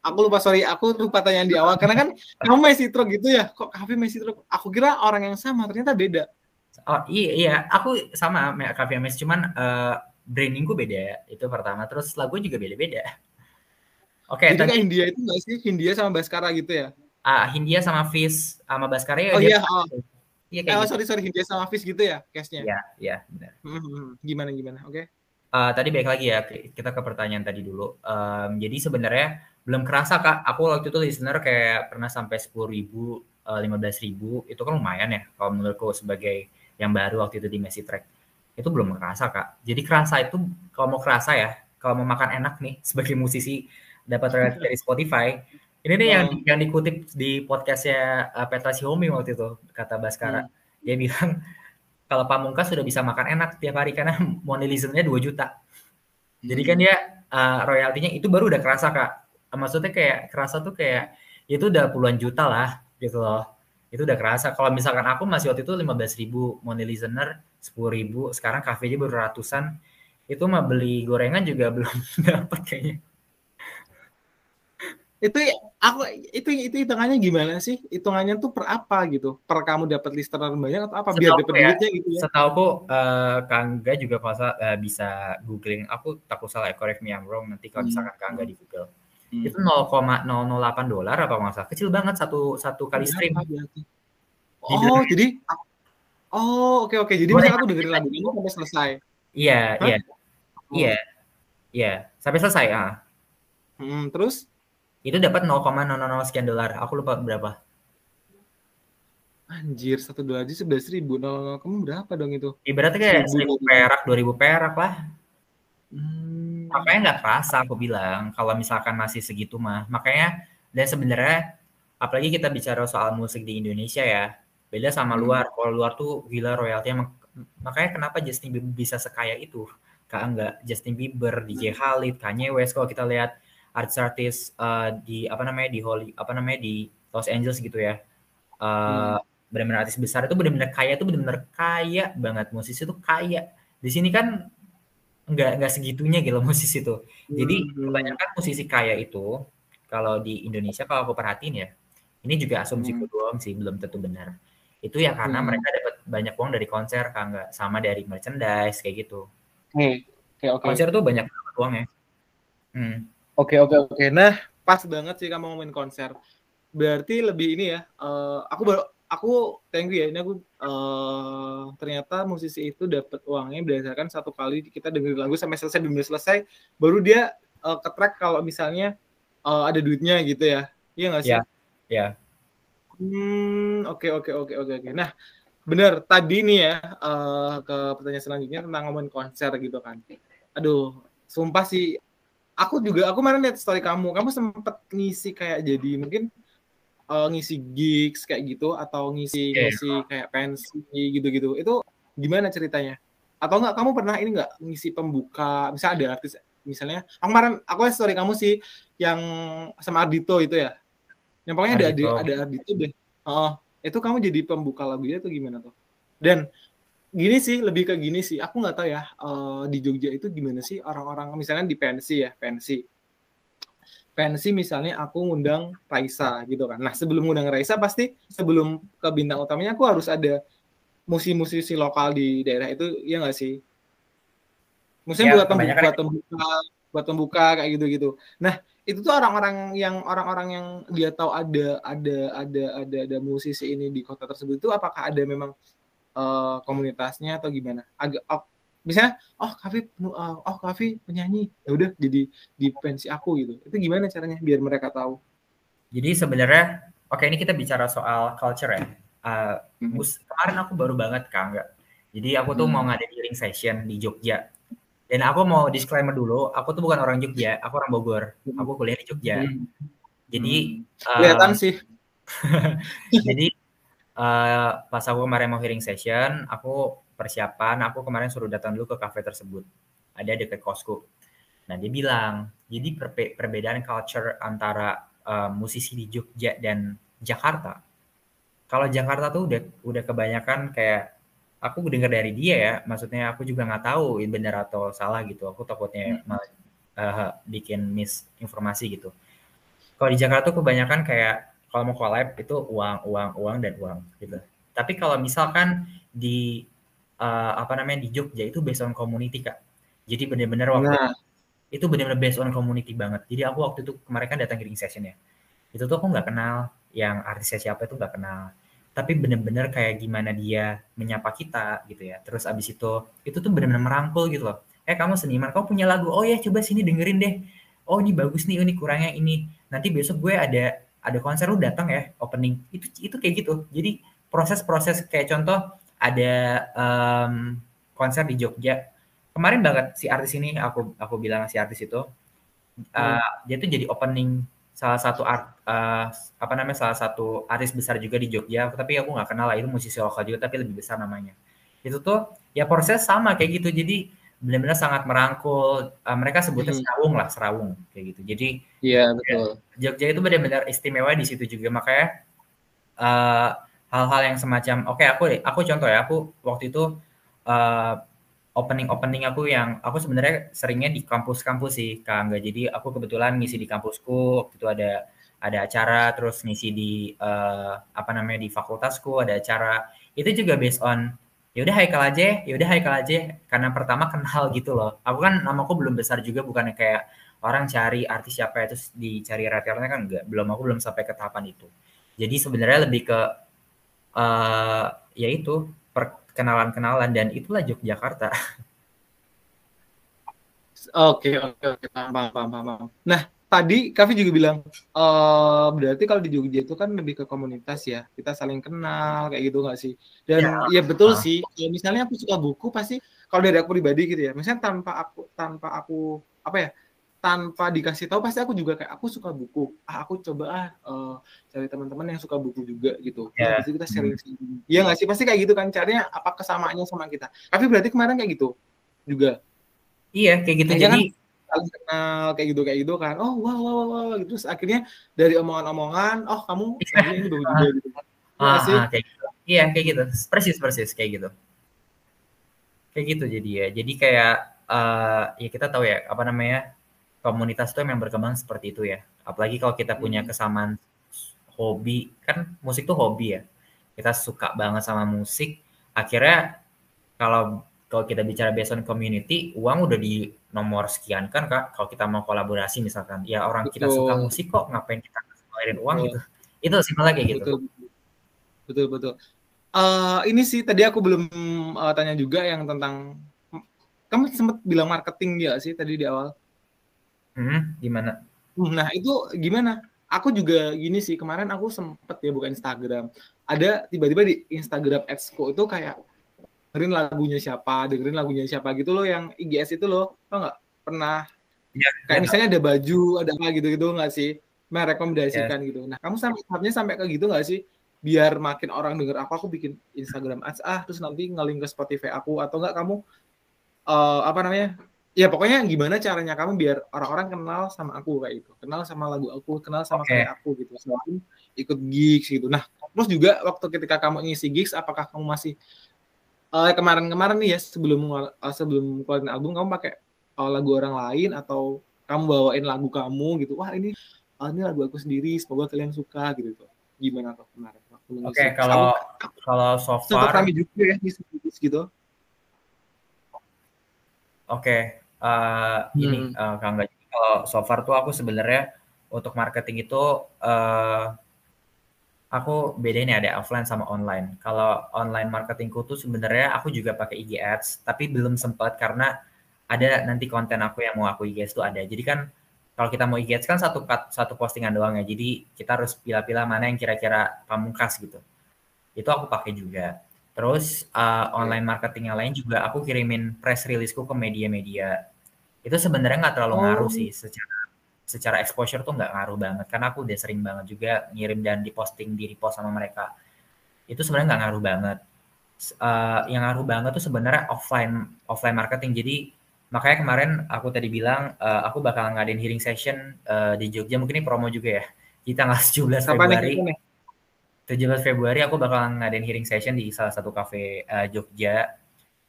Aku lupa sorry, aku lupa tanya di awal karena kan [LAUGHS] kamu Messi Truk gitu ya. Kok Kavi Messi Truk? Aku kira orang yang sama, ternyata beda. Oh iya, iya, aku sama kayak Cafe Mes, cuman eh, brandingku beda. Itu pertama. Terus lagu juga beda-beda. Oke, Jadi tadi Hindia itu nggak sih? Hindia sama Baskara gitu ya? ah, Hindia sama Fizz sama Baskara ya Oh iya, oh. Iya Eh, kayak oh, gitu. sorry sorry Hindia sama Fizz gitu ya case-nya. Iya, iya, benar. Hmm. Gimana gimana? Oke. Eh, tadi balik lagi ya, kita ke pertanyaan tadi dulu. Em, jadi sebenarnya belum kerasa kak, aku waktu itu listener kayak pernah sampai 10 ribu, 15 ribu, itu kan lumayan ya kalau menurutku sebagai yang baru waktu itu di Messi Track. Itu belum kerasa kak. Jadi kerasa itu kalau mau kerasa ya, kalau mau makan enak nih sebagai musisi dapat royalti dari Spotify. Ini nih yang yang dikutip di podcastnya eh, Petra Xiaomi waktu itu kata Baskara. Dia bilang kalau Pamungkas sudah bisa makan enak tiap hari karena [LAUGHS] money listener-nya 2 juta. Jadi kan dia uh, royaltinya itu baru udah kerasa kak. Maksudnya kayak kerasa tuh kayak itu udah puluhan juta lah gitu loh. Itu udah kerasa. Kalau misalkan aku masih waktu itu 15 ribu money listener 10 ribu. Sekarang cafe aja baru ratusan. Itu mah beli gorengan juga [LAUGHS] belum dapat kayaknya. Itu aku itu itu hitungannya gimana sih? Hitungannya tuh per apa gitu? Per kamu dapat listener banyak atau apa? Biar Setahu dapat ya, duitnya gitu ya? Setahu aku uh, Kangga juga salah, uh, bisa googling. Aku takut salah ya, correct me I'm wrong. Nanti kalau Hmm. misalkan Kangga di Google. Hmm. Itu 0,008 dolar apa salah. Kecil banget satu satu kali stream. Berapa berarti? Oh, jadi Oh, oke oke. Jadi Boleh. misalnya aku dengerin lagu ini sampai selesai. Iya, iya. Iya. Iya, sampai selesai ah. Hmm, terus Itu dapat 0,00 sekian dolar. Aku lupa berapa. anjir satu dolar aja sebelas ribu. Nol kamu berapa dong itu? Ibaratnya kayak Seribu 1000 perak, 2000 perak lah. Hmm. Makanya nggak kerasa aku bilang kalau misalkan masih segitu mah. Makanya dan sebenarnya apalagi kita bicara soal musik di Indonesia ya. Beda sama Hmm. luar. Kalau luar tuh gila royaltinya. mak- Makanya kenapa Justin Bieber bisa sekaya itu? Kak enggak Justin Bieber, DJ Khalid, Kanye West kalau kita lihat artis-artis eh, di apa namanya di Holly apa namanya di Los Angeles gitu ya. Eh benar-benar artis besar itu benar-benar kaya itu benar-benar kaya banget musisi itu kaya. Di sini kan nggak nggak segitunya gitu musisi itu. Jadi Hmm. kebanyakan musisi kaya itu kalau di Indonesia kalau aku perhatiin ya, ini juga asumsiku doang sih belum tentu benar. Itu ya karena Hmm. mereka dapat banyak uang dari konser kan nggak sama dari merchandise kayak gitu. Oke, oke, oke. Konser tuh banyak uangnya. Hmm. Oke, oke, oke. Nah, pas banget sih kamu ngomongin konser. Berarti lebih ini ya. eh, aku baru aku thank you ya. Ini aku eh, ternyata musisi itu dapat uangnya berdasarkan satu kali kita dengerin lagu sampai selesai belum selesai, baru dia eh, ke-track kalau misalnya eh, ada duitnya gitu ya. Iya nggak sih? Ya, ya. Hmm, oke oke oke oke oke. Nah, benar tadi nih ya eh, ke pertanyaan selanjutnya tentang ngomongin konser gitu kan. Aduh, sumpah sih aku juga aku kemarin lihat story kamu, kamu sempet ngisi kayak jadi mungkin eh, ngisi gigs kayak gitu atau ngisi Iya. ngisi kayak pensi gitu-gitu. Itu gimana ceritanya? Atau enggak kamu pernah ini enggak ngisi pembuka, misalnya ada artis misalnya, aku kemarin aku lihat story kamu sih yang sama Ardito itu ya. Yang pokoknya ada Ardhito. ada ada Ardito deh. Oh, itu kamu jadi pembuka lagunya tuh gimana tuh? Dan gini sih, lebih ke gini sih. Aku nggak tahu ya eh, di Jogja itu gimana sih orang-orang misalnya di pensi ya, pensi. Pensi misalnya aku ngundang Raisa gitu kan. Nah, sebelum ngundang Raisa pasti sebelum ke bintang utamanya aku harus ada musisi-musisi lokal di daerah itu ya nggak sih? Maksudnya Ya, buat pembuka, buat pembuka, buat pembuka kayak gitu-gitu. Nah, itu tuh orang-orang yang orang-orang yang dia tahu ada ada ada ada ada musisi ini di kota tersebut itu apakah ada memang eh, komunitasnya atau gimana? Agak ap- misalnya oh Kavi uh, oh Kavi penyanyi ya udah jadi di pensi aku gitu itu gimana caranya biar mereka tahu jadi sebenarnya oke ini kita bicara soal culture ya uh, hmm. kemarin aku baru banget kak enggak jadi aku tuh hmm. mau ngadain hearing session di Jogja dan aku mau disclaimer dulu aku tuh bukan orang Jogja aku orang Bogor aku kuliah di Jogja hmm. jadi hmm. kelihatan uh, sih [LAUGHS] jadi uh, pas aku kemarin mau hearing session aku persiapan aku kemarin suruh datang dulu ke kafe tersebut. Ada dekat kosku. Nah dia bilang jadi perbe perbedaan culture antara uh, musisi di Jogja dan Jakarta kalau Jakarta tuh udah udah kebanyakan kayak aku dengar dari dia ya maksudnya aku juga nggak tahu ini benar atau salah gitu. Aku takutnya hmm. uh, bikin misinformasi gitu. Kalau di Jakarta tuh kebanyakan kayak kalau mau collab itu uang uang uang dan uang gitu tapi kalau misalkan di uh, apa namanya di Jogja itu based on community kak. Jadi benar-benar waktu nah. itu benar-benar based on community banget. Jadi aku waktu itu kemarin kan datang hearing session ya. Itu tuh aku nggak kenal yang artisnya siapa itu nggak kenal. Tapi benar-benar kayak gimana dia menyapa kita gitu ya. Terus abis itu itu tuh benar-benar merangkul gitu loh. Eh kamu seniman, kamu punya lagu. Oh ya coba sini dengerin deh. Oh ini bagus nih, ini kurangnya ini. Nanti besok gue ada ada konser lu datang ya opening. Itu itu kayak gitu. Jadi proses-proses kayak contoh ada um, konser di Jogja. Kemarin banget si artis ini aku aku bilang si artis itu uh, hmm. dia tuh jadi opening salah satu art uh, apa namanya salah satu artis besar juga di Jogja tapi aku nggak kenal lah itu musisi lokal juga tapi lebih besar namanya itu tuh ya proses sama kayak gitu jadi benar-benar sangat merangkul. Uh, mereka sebutnya hmm. serawung lah serawung kayak gitu. Jadi iya betul. Ya, Jogja itu benar-benar istimewa di situ juga. Makanya uh, hal-hal yang semacam oke okay, aku aku contoh ya aku waktu itu uh, opening opening aku yang aku sebenarnya seringnya di kampus-kampus sih kak nggak jadi aku kebetulan ngisi di kampusku waktu itu ada ada acara terus ngisi di uh, apa namanya di fakultasku ada acara. Itu juga based on yaudah Haikal aja yaudah Haikal aja. Karena pertama kenal gitu loh. Aku kan namaku belum besar juga bukan kayak orang cari artis siapa itu dicari raternya kan enggak. Belum aku belum sampai ke tahapan itu. Jadi sebenarnya lebih ke uh, ya itu perkenalan-kenalan dan itulah Yogyakarta. [LAUGHS] Oke oke oke. Paham paham paham. Nah tadi Kavi juga bilang uh, berarti kalau di Jogja itu kan lebih ke komunitas ya kita saling kenal kayak gitu nggak sih? Dan ya, ya betul uh. sih. Ya, misalnya aku suka buku pasti kalau dari aku pribadi gitu ya. Misalnya tanpa aku tanpa aku apa ya tanpa dikasih tahu pasti aku juga kayak aku suka buku ah aku coba ah uh, cari teman-teman yang suka buku juga gitu yeah. kita sharing hmm. iya nggak sih pasti kayak gitu kan caranya apa kesamaannya sama kita tapi berarti kemarin kayak gitu juga iya kayak gitu jadi saling kenal kayak gitu kayak gitu kan oh wow wow wow gitu terus akhirnya dari omongan-omongan oh kamu ini bagus juga gitu ah, ah, ah, kayak gitu iya kayak gitu persis persis kayak gitu kayak gitu jadi ya jadi kayak uh, ya kita tahu ya apa namanya komunitas itu memang berkembang seperti itu ya. Apalagi kalau kita punya hmm. kesamaan hobi, kan musik tuh hobi ya. Kita suka banget sama musik. Akhirnya kalau kalau kita bicara based on community, uang udah di nomor sekian kan kak. Kalau kita mau kolaborasi misalkan, ya orang betul. kita suka musik kok, ngapain kita ngeluarin uang betul. gitu? Itu simpelnya kayak gitu. Betul betul. Uh, ini sih tadi aku belum uh, tanya juga yang tentang kamu sempat bilang marketing ya sih tadi di awal? Hmm, gimana? Nah, itu gimana? Aku juga gini sih, kemarin aku sempet ya buka Instagram. Ada tiba-tiba di Instagram Exco itu kayak dengerin lagunya siapa, dengerin lagunya siapa gitu loh yang IGS itu loh. Tau nggak? Pernah ya, kayak ya. misalnya ada baju, ada apa gitu-gitu nggak sih? Merekomendasikan ya. gitu. Nah, kamu sampai tahapnya sampai ke gitu nggak sih? Biar makin orang denger aku, aku bikin Instagram ads ah, terus nanti ngelink ke Spotify aku atau enggak kamu uh, apa namanya ya pokoknya gimana caranya kamu biar orang-orang kenal sama aku kayak gitu kenal sama lagu aku kenal sama okay. kayak aku gitu selain ikut gigs gitu nah terus juga waktu ketika kamu ngisi gigs apakah kamu masih uh, kemarin-kemarin nih ya sebelum uh, sebelum keluarin album kamu pakai uh, lagu orang lain atau kamu bawain lagu kamu gitu? Wah ini uh, ini lagu aku sendiri semoga kalian suka gitu tuh. Gimana tuh kemarin? Oke okay, kalau kalau so far kami juga ya di gitu? Oke, okay uh, ini hmm. uh, Kang. Kalau so far tuh aku sebenarnya untuk marketing itu uh, aku bedain ya ada offline sama online. Kalau online marketingku tuh sebenarnya aku juga pakai IG Ads, tapi belum sempat karena ada nanti konten aku yang mau aku IG Ads tuh ada. Jadi kan kalau kita mau IG Ads kan satu satu postingan doang ya. Jadi kita harus pilih-pilih mana yang kira-kira pamungkas gitu. Itu aku pakai juga. Terus uh, online marketing yang lain juga aku kirimin press releaseku ke media-media. Itu sebenarnya nggak terlalu ngaruh Oh. sih secara secara exposure tuh nggak ngaruh banget karena aku udah sering banget juga ngirim dan diposting di repost sama mereka itu sebenarnya nggak ngaruh banget uh, yang ngaruh banget tuh sebenarnya offline offline marketing jadi makanya kemarin aku tadi bilang uh, aku bakal ngadain hearing session uh, di Jogja mungkin ini promo juga ya di tanggal [LAUGHS] 17 Kapan nih? Februari Kapan nih? 17 Februari aku bakal ngadain hearing session di salah satu cafe uh, Jogja.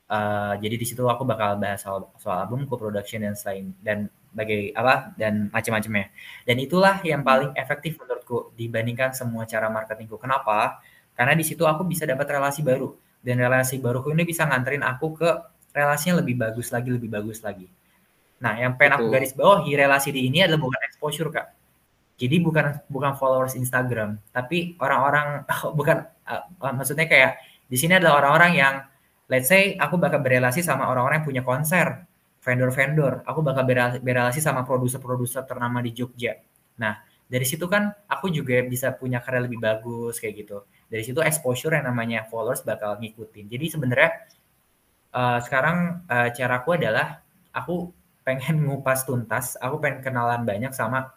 Uh, jadi di situ aku bakal bahas soal, soal album, co-production dan selain dan bagai apa dan macam-macamnya. Dan itulah yang paling efektif menurutku dibandingkan semua cara marketingku. Kenapa? Karena di situ aku bisa dapat relasi baru dan relasi baruku ini bisa nganterin aku ke relasinya lebih bagus lagi, lebih bagus lagi. Nah, yang pengen aku garis bawahi relasi di ini adalah bukan exposure, Kak. Jadi bukan bukan followers Instagram, tapi orang-orang [LAUGHS] bukan uh, uh, maksudnya kayak di sini adalah orang-orang yang let's say aku bakal berelasi sama orang-orang yang punya konser, vendor-vendor, aku bakal berelasi sama produser-produser ternama di Jogja. Nah, dari situ kan aku juga bisa punya karya lebih bagus kayak gitu. Dari situ exposure yang namanya followers bakal ngikutin. Jadi sebenarnya uh, sekarang uh, caraku adalah aku pengen ngupas tuntas, aku pengen kenalan banyak sama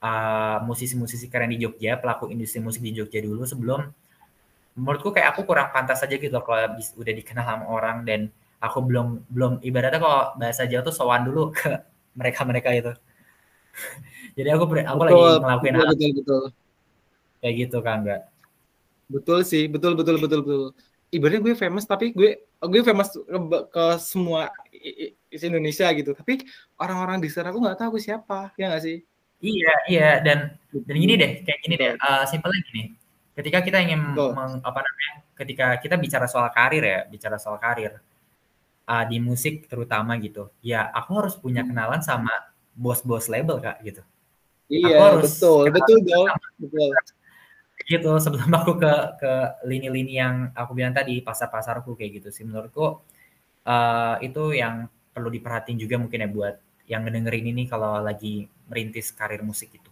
uh, musisi-musisi keren di Jogja, pelaku industri musik di Jogja dulu sebelum menurutku kayak aku kurang pantas aja gitu kalau udah dikenal sama orang dan aku belum belum ibaratnya kalau bahasa Jawa tuh sowan dulu [LAUGHS] ke mereka-mereka itu. [LAUGHS] Jadi aku aku lagi Betul, ngelakuin betul, hal betul, betul. kayak gitu kan enggak. Betul sih, betul betul betul betul. Ibaratnya gue famous tapi gue gue famous ke, ke semua i- i- isi Indonesia gitu. Tapi orang-orang di sana aku nggak tahu siapa, ya nggak sih? Iya, iya dan dan gini deh, kayak gini deh, uh, simpelnya gini. Ketika kita ingin meng- apa namanya? Ketika kita bicara soal karir ya, bicara soal karir uh, di musik terutama gitu. Ya, aku harus punya kenalan sama bos-bos label Kak gitu. Iya, harus betul, betul dong. Betul. [LAUGHS] gitu sebelum aku ke ke lini-lini yang aku bilang tadi pasar-pasarku kayak gitu sih menurutku uh, itu yang perlu diperhatiin juga mungkin ya buat yang ngedengerin ini kalau lagi merintis karir musik gitu.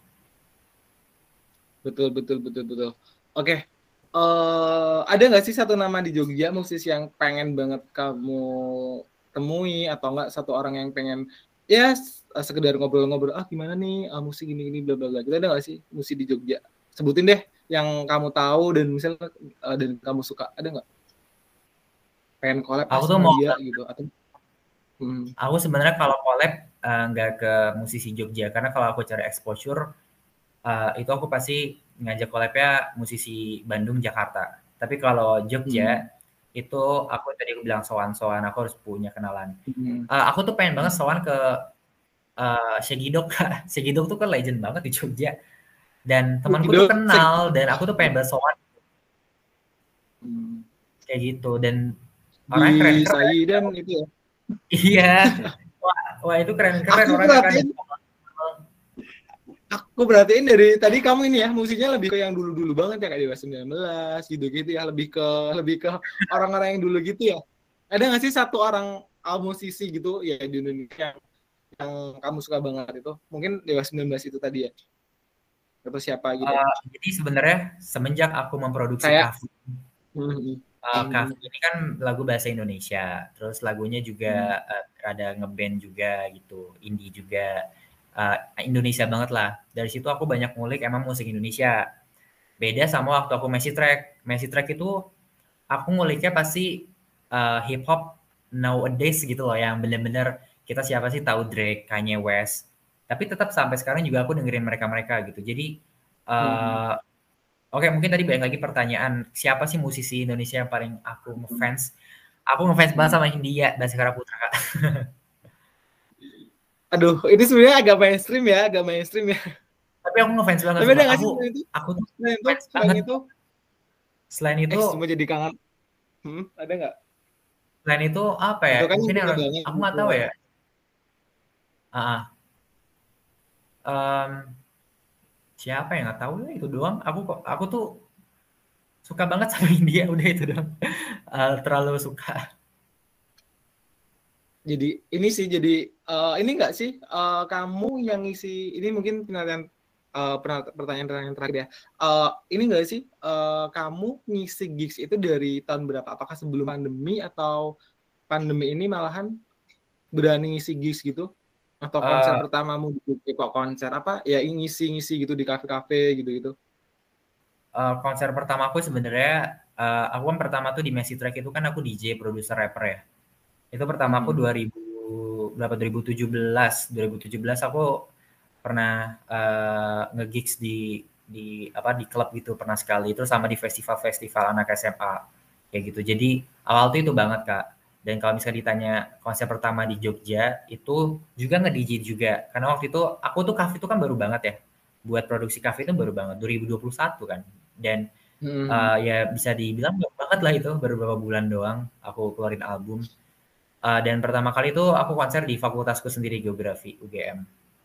Betul, betul, betul, betul. Oke. Eh ada nggak sih satu nama di Jogja musisi yang pengen banget kamu temui atau enggak satu orang yang pengen ya s- sekedar ngobrol-ngobrol ah gimana nih ah, musik gini gini bla bla bla. Kita ada nggak sih musik di Jogja? Sebutin deh yang kamu tahu dan misalnya eh, dan kamu suka ada nggak? Pengen collab Aku tuh mau dia gitu atau Hmm. Aku sebenarnya kalau collab eh, nggak ke musisi Jogja karena kalau aku cari exposure eh, itu aku pasti ngajak collabnya musisi Bandung Jakarta. Tapi kalau Jogja itu aku tadi aku bilang sowan-sowan aku harus punya kenalan. Hmm. Eh, aku tuh pengen banget sowan ke eh Shagidog Kak. [LAUGHS] Tuh kan legend banget di Jogja. Dan temanku tuh kenal dan aku tuh pengen banget sowan Hmm. kayak gitu dan Di orangnya keren-keren. Saidan itu ya. Iya. Wah, wah itu keren-keren Aku orangnya kan. Aku perhatiin dari tadi kamu ini ya musiknya lebih ke yang dulu-dulu banget ya kayak Dewa. 19 gitu gitu ya. Lebih ke lebih ke orang-orang yang dulu gitu ya. Ada nggak sih satu orang uh, musisi gitu ya di Indonesia yang kamu suka banget itu? Mungkin Dewa 19 itu tadi ya. Atau siapa gitu. Eh, jadi sebenarnya semenjak aku memproduksi Kayak- Kafu, Hmm. uh, Kafu ini kan lagu bahasa Indonesia, terus lagunya juga uh, rada ngeband juga gitu, indie juga, uh, Indonesia banget lah. Dari situ aku banyak ngulik emang musik Indonesia. Beda sama waktu aku Messi Track. Messi Track itu aku nguliknya pasti uh, hip hop nowadays gitu loh, yang bener-bener kita siapa sih tahu Drake, Kanye West. Tapi tetap sampai sekarang juga aku dengerin mereka-mereka gitu. Jadi uh, Oke, mungkin tadi balik lagi pertanyaan siapa sih musisi Indonesia yang paling aku ngefans? Aku ngefans banget sama Hindia Baskara Putra kak. [LAUGHS] aduh ini sebenarnya agak mainstream ya agak mainstream ya Tapi aku ngefans banget. tapi ada aku, itu aku tuh selain itu selain banget. itu selain eh itu, semua jadi kangen hmm, ada nggak selain itu apa ya? Itu kan mungkin yang aku nggak gitu. tahu ya. Ah, ah. Em, siapa yang nggak tahu ya itu doang. Aku kok aku tuh suka banget sama [LAUGHS] India udah itu dong uh, terlalu suka jadi ini sih jadi uh, ini enggak sih uh, kamu yang ngisi ini mungkin penelitian uh, pertanyaan-pertanyaan terakhir ya. Uh, ini enggak sih uh, kamu ngisi gigs itu dari tahun berapa? Apakah sebelum pandemi atau pandemi ini malahan berani ngisi gigs gitu? Atau konser uh, pertamamu di kok konser apa? Ya ngisi-ngisi gitu di kafe-kafe gitu-gitu. Uh, konser pertama aku sebenarnya uh, aku kan pertama tuh di Messi Track itu kan aku DJ produser rapper ya itu pertama aku 2000 hmm. berapa 2017. 2017 aku pernah uh, nge-gigs di di apa di klub gitu pernah sekali terus sama di festival-festival anak SMA kayak gitu. Jadi awal tuh itu banget Kak. Dan kalau misalnya ditanya konsep pertama di Jogja itu juga nge-DJ juga. Karena waktu itu aku tuh kafe itu kan baru banget ya. Buat produksi kafe itu baru banget 2021 kan. Dan hmm. uh, ya bisa dibilang banget lah itu baru beberapa bulan doang aku keluarin album Uh, dan pertama kali itu aku konser di fakultasku sendiri geografi UGM.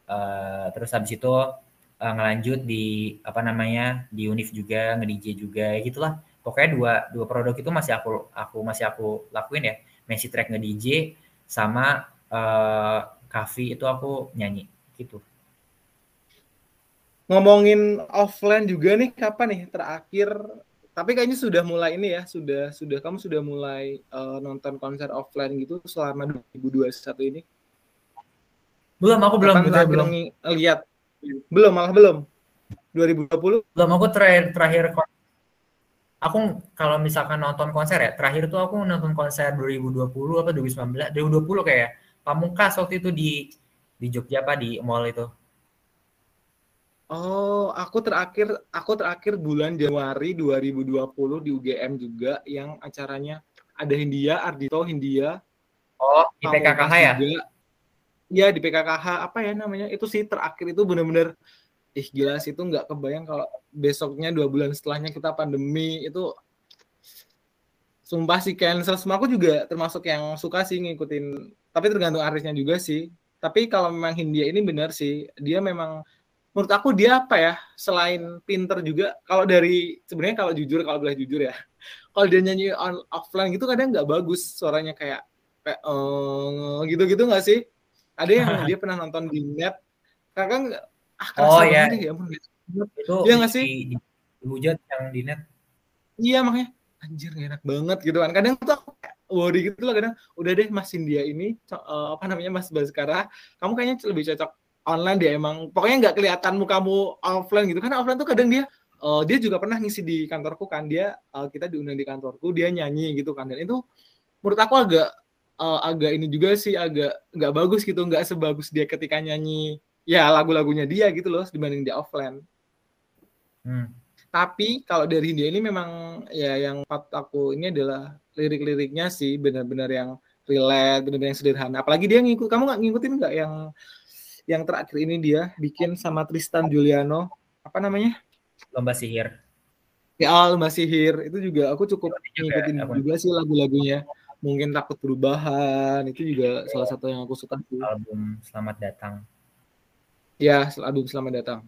Uh, eh, terus habis itu uh, ngelanjut di apa namanya di Unif juga nge-DJ juga ya gitulah. Pokoknya dua dua produk itu masih aku aku masih aku lakuin ya. Messi track nge-DJ sama uh, itu aku nyanyi gitu. Ngomongin offline juga nih kapan nih terakhir tapi kayaknya sudah mulai ini ya, sudah sudah kamu sudah mulai uh, nonton konser offline gitu selama 2021 ini. Belum, aku belum, Kapan belum lihat. Belum, malah belum. 2020? Belum, aku terakhir terakhir aku kalau misalkan nonton konser ya, terakhir tuh aku nonton konser 2020 apa 2019, 2020 kayak Pamungkas waktu itu di di Jogja apa di mall itu. Oh, aku terakhir aku terakhir bulan Januari 2020 di UGM juga yang acaranya ada Hindia, Ardito Hindia. Oh, di PKKH ya? Iya, di PKKH apa ya namanya? Itu sih terakhir itu benar-benar ih gila sih itu nggak kebayang kalau besoknya dua bulan setelahnya kita pandemi itu sumpah sih cancel semua aku juga termasuk yang suka sih ngikutin tapi tergantung artisnya juga sih tapi kalau memang Hindia ini benar sih dia memang menurut aku dia apa ya selain pinter juga kalau dari sebenarnya kalau jujur kalau boleh jujur ya [LAUGHS] kalau dia nyanyi on offline gitu kadang nggak bagus suaranya kayak kayak uh, gitu-gitu nggak sih? Ada yang [LAUGHS] dia pernah nonton di net. Kakak ah oh ya ya itu dia nggak sih? hujat yang di net. Iya makanya anjir gak enak banget gitu kan. Kadang tuh aku worry gitu lah kadang udah deh Mas India ini uh, apa namanya Mas Baskara kamu kayaknya lebih cocok online dia emang pokoknya nggak kelihatan mukamu offline gitu. Kan offline tuh kadang dia uh, dia juga pernah ngisi di kantorku kan. Dia uh, kita diundang di kantorku dia nyanyi gitu kan. Dan itu menurut aku agak uh, agak ini juga sih agak nggak bagus gitu. Nggak sebagus dia ketika nyanyi ya lagu-lagunya dia gitu loh dibanding dia offline. Hmm. tapi kalau dari dia ini memang ya yang aku ini adalah lirik-liriknya sih benar-benar yang relate benar-benar yang sederhana. Apalagi dia ngikut kamu nggak ngikutin nggak yang yang terakhir ini dia bikin sama Tristan Juliano apa namanya? Lomba sihir. Ya lomba sihir. Itu juga aku cukup ngikutin juga, juga sih lagu-lagunya. Mungkin takut perubahan itu juga salah satu yang aku suka sih. album Selamat Datang. Ya album Selamat Datang.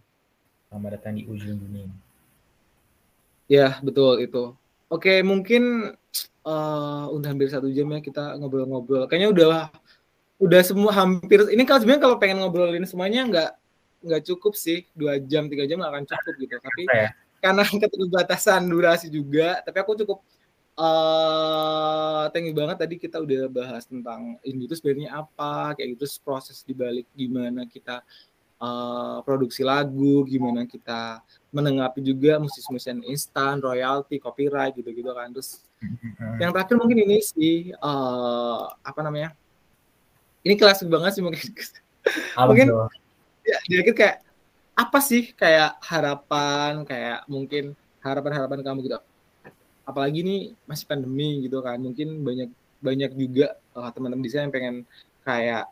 Selamat Datang di ujung dunia ya betul itu. Oke mungkin uh, udah hampir satu jam ya kita ngobrol-ngobrol. Kayaknya udah udah semua hampir ini kalau sebenarnya kalau pengen ngobrolin semuanya nggak nggak cukup sih. Dua jam tiga jam nggak akan cukup gitu. Tapi ya? karena [LAUGHS] keterbatasan durasi juga tapi aku cukup uh, thank you banget tadi kita udah bahas tentang ini. Itu sebenarnya apa kayak gitu. Proses dibalik gimana kita uh, produksi lagu gimana kita menanggapi juga musisi-musisi instan royalty copyright gitu-gitu kan. Terus mm-hmm. yang terakhir mungkin ini sih uh, apa namanya ini kelas banget sih mungkin. Mungkin ya dikit kayak apa sih kayak harapan kayak mungkin harapan-harapan kamu gitu? Apalagi ini masih pandemi gitu kan mungkin banyak banyak juga uh, teman-teman di sana yang pengen kayak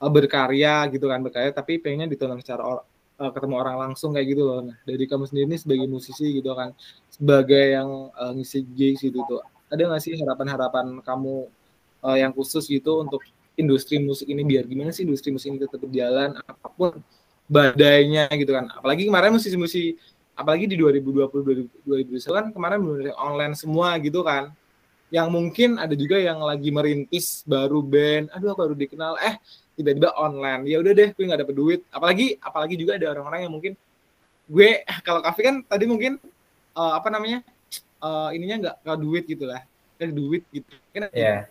uh, berkarya gitu kan berkarya tapi pengennya ditonton secara or, uh, ketemu orang langsung kayak gitu loh. Nah dari kamu sendiri sebagai musisi gitu kan sebagai yang uh, ngisi gigs gitu tuh ada nggak sih harapan-harapan kamu uh, yang khusus gitu untuk industri musik ini biar gimana sih industri musik ini tetap berjalan apa pun badainya gitu kan. Apalagi kemarin musisi-musisi apalagi di 2020 2021 kan kemarin benar online semua gitu kan. Yang mungkin ada juga yang lagi merintis baru band aduh baru dikenal. Eh tiba-tiba online. Ya udah deh gue nggak dapet duit. Apalagi apalagi juga ada orang-orang yang mungkin gue [LAUGHS] kalau kafe kan tadi mungkin uh, apa namanya uh, ininya nggak duit gitu lah duit gitu. Kan yeah.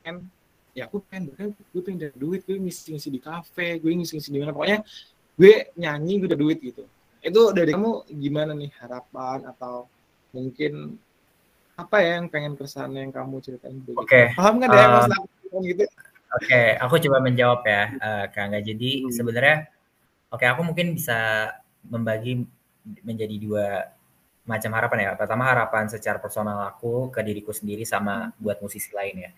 kan ya aku pengen gue pengen dari duit gue ngisi ngisi di kafe gue ngisi ngisi di mana pokoknya gue nyanyi gue udah duit gitu itu dari kamu gimana nih harapan atau mungkin apa ya yang pengen kesan yang kamu ceritain gitu? Oke. Okay. Paham kan ya uh, mas gitu? Oke, okay, aku coba menjawab ya, uh, Kang. Jadi hmm. sebenarnya, oke, okay, aku mungkin bisa membagi menjadi dua macam harapan ya. Pertama harapan secara personal aku ke diriku sendiri sama buat musisi lain ya.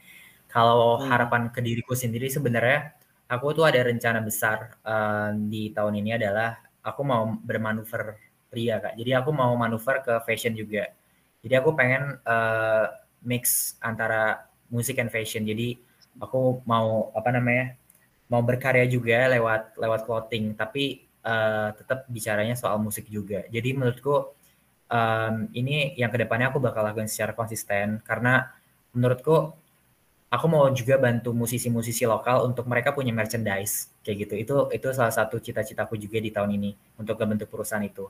Kalau hmm. harapan ke diriku sendiri sebenarnya aku tuh ada rencana besar uh, di tahun ini adalah aku mau bermanuver pria kak. Jadi aku mau manuver ke fashion juga. Jadi aku pengen uh, mix antara musik and fashion. Jadi aku mau apa namanya mau berkarya juga lewat lewat clothing, tapi uh, tetap bicaranya soal musik juga. Jadi menurutku um, ini yang ke depannya aku bakal lakukan secara konsisten karena menurutku aku mau juga bantu musisi-musisi lokal untuk mereka punya merchandise kayak gitu. Itu itu salah satu cita-citaku juga di tahun ini untuk membentuk perusahaan itu.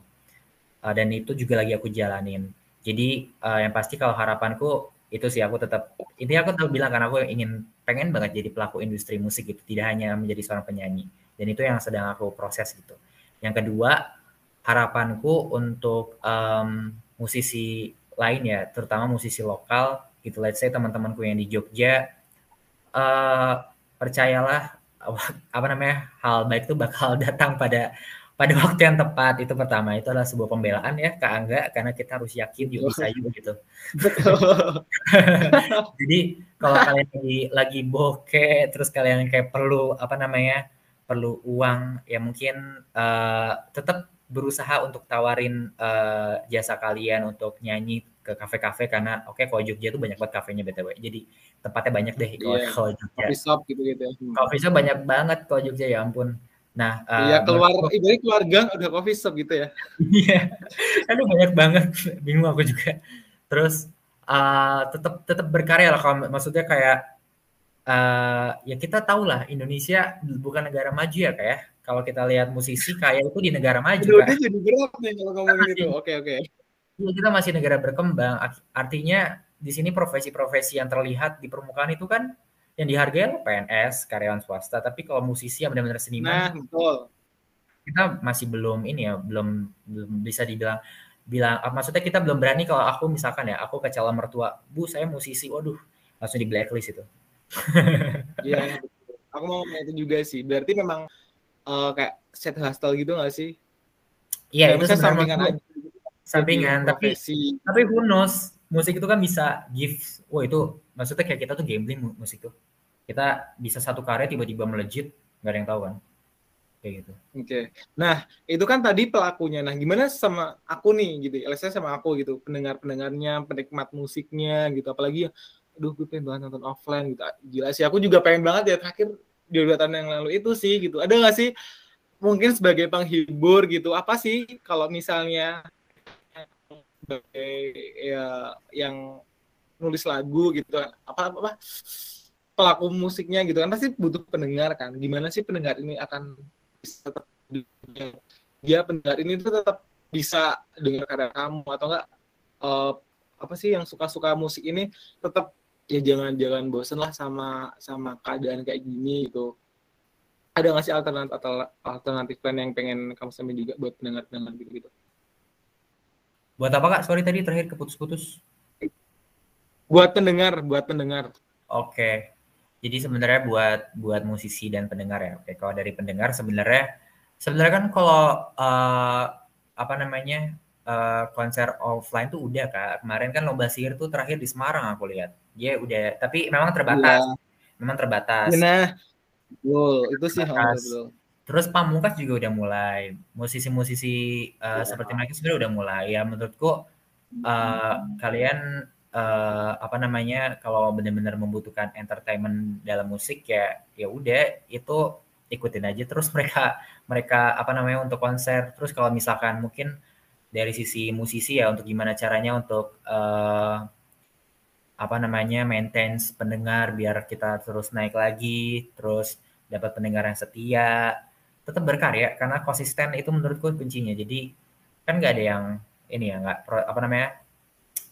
Uh, dan itu juga lagi aku jalanin. Jadi uh, yang pasti kalau harapanku itu sih aku tetap ini aku tahu bilang karena aku ingin pengen banget jadi pelaku industri musik gitu, tidak hanya menjadi seorang penyanyi. Dan itu yang sedang aku proses gitu. Yang kedua, harapanku untuk um, musisi lain ya, terutama musisi lokal gitu. Let's say teman-temanku yang di Jogja, uh, percayalah [LAUGHS] apa namanya hal baik itu bakal [LAUGHS] datang pada pada waktu yang tepat itu pertama itu adalah sebuah pembelaan ya ke Angga karena kita harus yakin yuk bisa yuk gitu. [LAUGHS] Jadi kalau kalian lagi lagi bokeh terus kalian kayak perlu apa namanya perlu uang ya mungkin uh, tetap berusaha untuk tawarin uh, jasa kalian untuk nyanyi ke kafe-kafe karena oke okay, kalau Jogja tuh banyak banget kafenya btw jadi tempatnya banyak deh kalau yeah. kalau Jogja coffee shop gitu gitu ya. Hmm. coffee shop banyak banget kalau Jogja ya ampun nah uh, iya keluar ibarat keluarga udah coffee shop gitu ya iya aduh banyak banget bingung aku juga terus uh, tetap tetap berkarya lah kalau maksudnya kayak uh, ya kita tahu lah Indonesia bukan negara maju ya kayak kalau kita lihat musisi kayak itu di negara maju Aduh, kan. jadi berat nih kalau ngomongin itu. [LAUGHS] Oke oke. Iya kita masih negara berkembang. Artinya di sini profesi-profesi yang terlihat di permukaan itu kan yang dihargai PNS, karyawan swasta. Tapi kalau musisi yang benar-benar seniman, nah, betul. kita masih belum ini ya, belum belum bisa dibilang bilang maksudnya kita belum berani kalau aku misalkan ya aku ke calon mertua bu saya musisi waduh langsung di blacklist itu [LAUGHS] iya aku mau itu juga sih berarti memang uh, kayak set hustle gitu gak sih? Iya, itu sampingan aja. Sampingan, tapi tapi who knows, musik itu kan bisa give, wah itu maksudnya kayak kita tuh gambling musik tuh. Kita bisa satu karya tiba-tiba melejit, nggak ada yang tahu kan. Kayak gitu. Oke. Okay. Nah, itu kan tadi pelakunya. Nah, gimana sama aku nih gitu. LSS sama aku gitu, pendengar-pendengarnya, penikmat musiknya gitu. Apalagi aduh gue pengen banget nonton offline gitu. Gila sih, aku juga pengen banget ya terakhir di dua tahun yang lalu itu sih gitu. Ada nggak sih mungkin sebagai penghibur gitu apa sih kalau misalnya ya yang nulis lagu gitu. Apa apa, apa pelaku musiknya gitu. Kan pasti butuh pendengar kan. Gimana sih pendengar ini akan bisa tetap dia pendengar ini tuh tetap bisa dengar karya kamu atau enggak uh, apa sih yang suka-suka musik ini tetap ya jangan jangan bosen lah sama sama keadaan kayak gini gitu. Ada nggak sih alternatif alternatif plan yang pengen kamu sampai juga buat pendengar pendengar gitu gitu buat apa kak? Sorry tadi terakhir keputus-putus. Buat pendengar buat pendengar. Oke. Jadi sebenarnya buat buat musisi dan pendengar ya. Oke kalau dari pendengar sebenarnya sebenarnya kan kalau uh, apa namanya uh, konser offline tuh udah kak. Kemarin kan lomba sihir tuh terakhir di Semarang aku lihat. Dia udah tapi memang terbatas. Ya. memang terbatas. Nah betul. Itu sih betul. Terus pamungkas juga udah mulai. Musisi-musisi uh, ya. seperti mereka sebenarnya udah mulai. Ya menurutku uh, kalian uh, apa namanya kalau benar-benar membutuhkan entertainment dalam musik ya ya udah itu ikutin aja. Terus mereka mereka apa namanya untuk konser. Terus kalau misalkan mungkin dari sisi musisi ya untuk gimana caranya untuk uh, apa namanya maintenance pendengar biar kita terus naik lagi terus dapat pendengar yang setia tetap berkarya karena konsisten itu menurutku kuncinya. Jadi kan nggak ada yang ini ya nggak apa namanya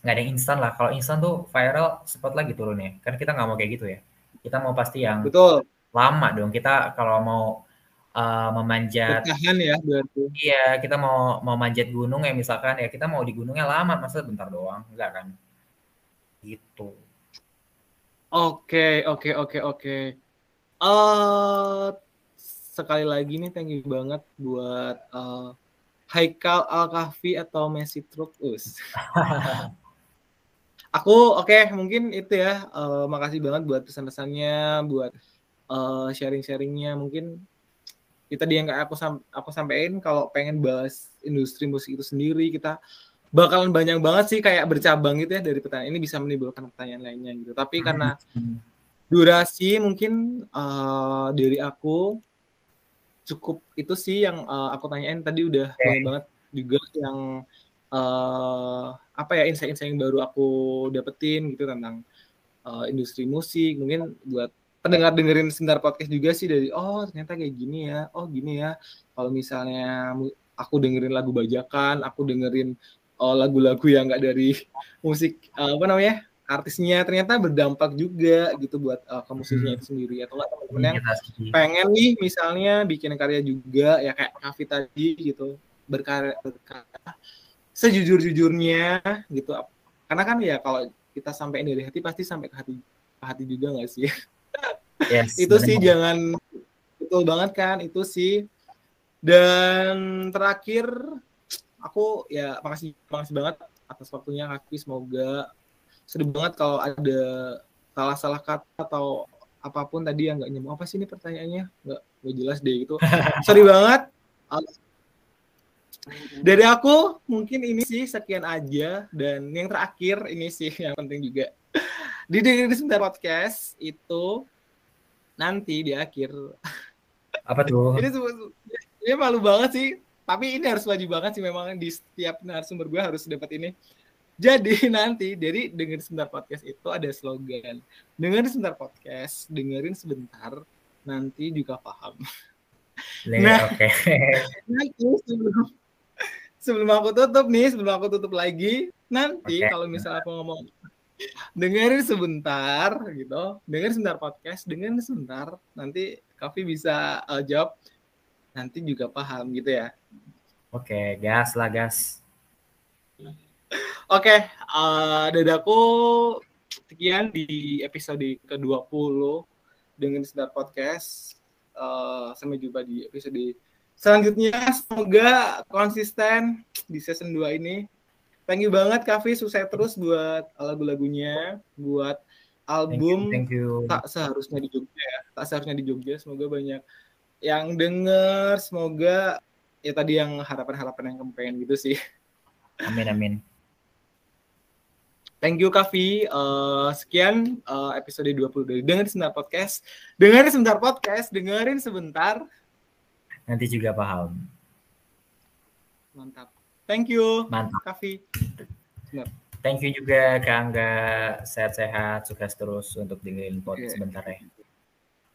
nggak ada yang instan lah. Kalau instan tuh viral cepat lagi turunnya. Kan kita nggak mau kayak gitu ya. Kita mau pasti yang betul. lama dong. Kita kalau mau uh, memanjat Bertahan ya berarti. Iya kita mau mau manjat gunung ya misalkan ya kita mau di gunungnya lama masa bentar doang? Enggak kan? Gitu. Oke oke oke oke. Uh, sekali lagi nih thank you banget buat uh, Haikal Al Kahfi atau Messi Trukus [LAUGHS] aku oke okay, mungkin itu ya uh, makasih banget buat pesan-pesannya buat uh, sharing-sharingnya. Mungkin kita tadi yang kayak aku sam aku sampaikan kalau pengen bahas industri musik itu sendiri kita bakalan banyak banget sih kayak bercabang gitu ya dari pertanyaan. Ini bisa menimbulkan pertanyaan lainnya gitu. Tapi hmm. karena durasi mungkin uh, dari aku cukup itu sih yang uh, aku tanyain tadi udah okay. banyak banget juga yang uh, apa ya insight-insight yang baru aku dapetin gitu tentang uh, industri musik mungkin buat pendengar dengerin sebentar podcast juga sih dari oh ternyata kayak gini ya oh gini ya kalau misalnya aku dengerin lagu bajakan aku dengerin oh, lagu-lagu yang nggak dari [LAUGHS] musik uh, apa namanya artisnya ternyata berdampak juga gitu buat uh, ke musiknya itu sendiri. Atau teman-teman yang pengen nih misalnya bikin karya juga ya kayak Kavi tadi gitu berkarya, berkarya sejujur-jujurnya gitu. Karena kan ya kalau kita sampai dari hati pasti sampai ke hati ke hati juga nggak sih? Yes, itu bener. sih jangan betul banget kan itu sih. Dan terakhir aku ya makasih makasih banget atas waktunya kaki semoga sedih banget kalau ada salah-salah kata atau apa pun tadi yang nggak nyambung. Apa sih ini pertanyaannya? Nggak nggak jelas deh gitu. [LAUGHS] Sorry banget. Dari aku mungkin ini sih sekian aja. Dan yang terakhir ini sih [LAUGHS] yang penting juga. Di dengerin sebentar podcast itu nanti di akhir. Apa tuh? [LAUGHS] Ini ini malu banget sih. Tapi ini harus wajib banget sih. Memang di setiap narasumber gue harus dapat ini jadi [LAUGHS] nanti dari dengerin sebentar podcast itu ada slogan dengerin sebentar podcast dengerin sebentar nanti juga paham nah oke [LAUGHS] okay. nanti sebelum sebelum aku tutup nih, sebelum aku tutup lagi, nanti okay. kalau misalnya aku ngomong dengerin sebentar gitu, dengerin sebentar podcast, dengerin sebentar, nanti Kavi bisa uh, jawab, nanti juga paham gitu ya. Oke, okay, gas lah gas. Oke, okay, uh, eh, dadaku sekian di episode ke-20 dengan sebentar podcast. Uh, sampai jumpa di episode selanjutnya semoga konsisten di season 2 ini. Thank you banget Kavi, sukses terus buat lagu-lagunya, buat album thank you, thank you. tak seharusnya di Jogja ya. Tak seharusnya di Jogja. Semoga banyak yang denger, semoga ya tadi yang harapan-harapan yang kamu pengen gitu sih. Amin amin. Thank you Kavi. Uh, sekian uh, episode 20 dari Dengerin Sebentar Podcast. Dengerin sebentar podcast, dengerin sebentar nanti juga paham. Mantap. Thank you. Mantap. Kavi. Thank you juga Kak Angga. Sehat-sehat, sukses terus untuk dengerin podcast yeah. sebentar ya.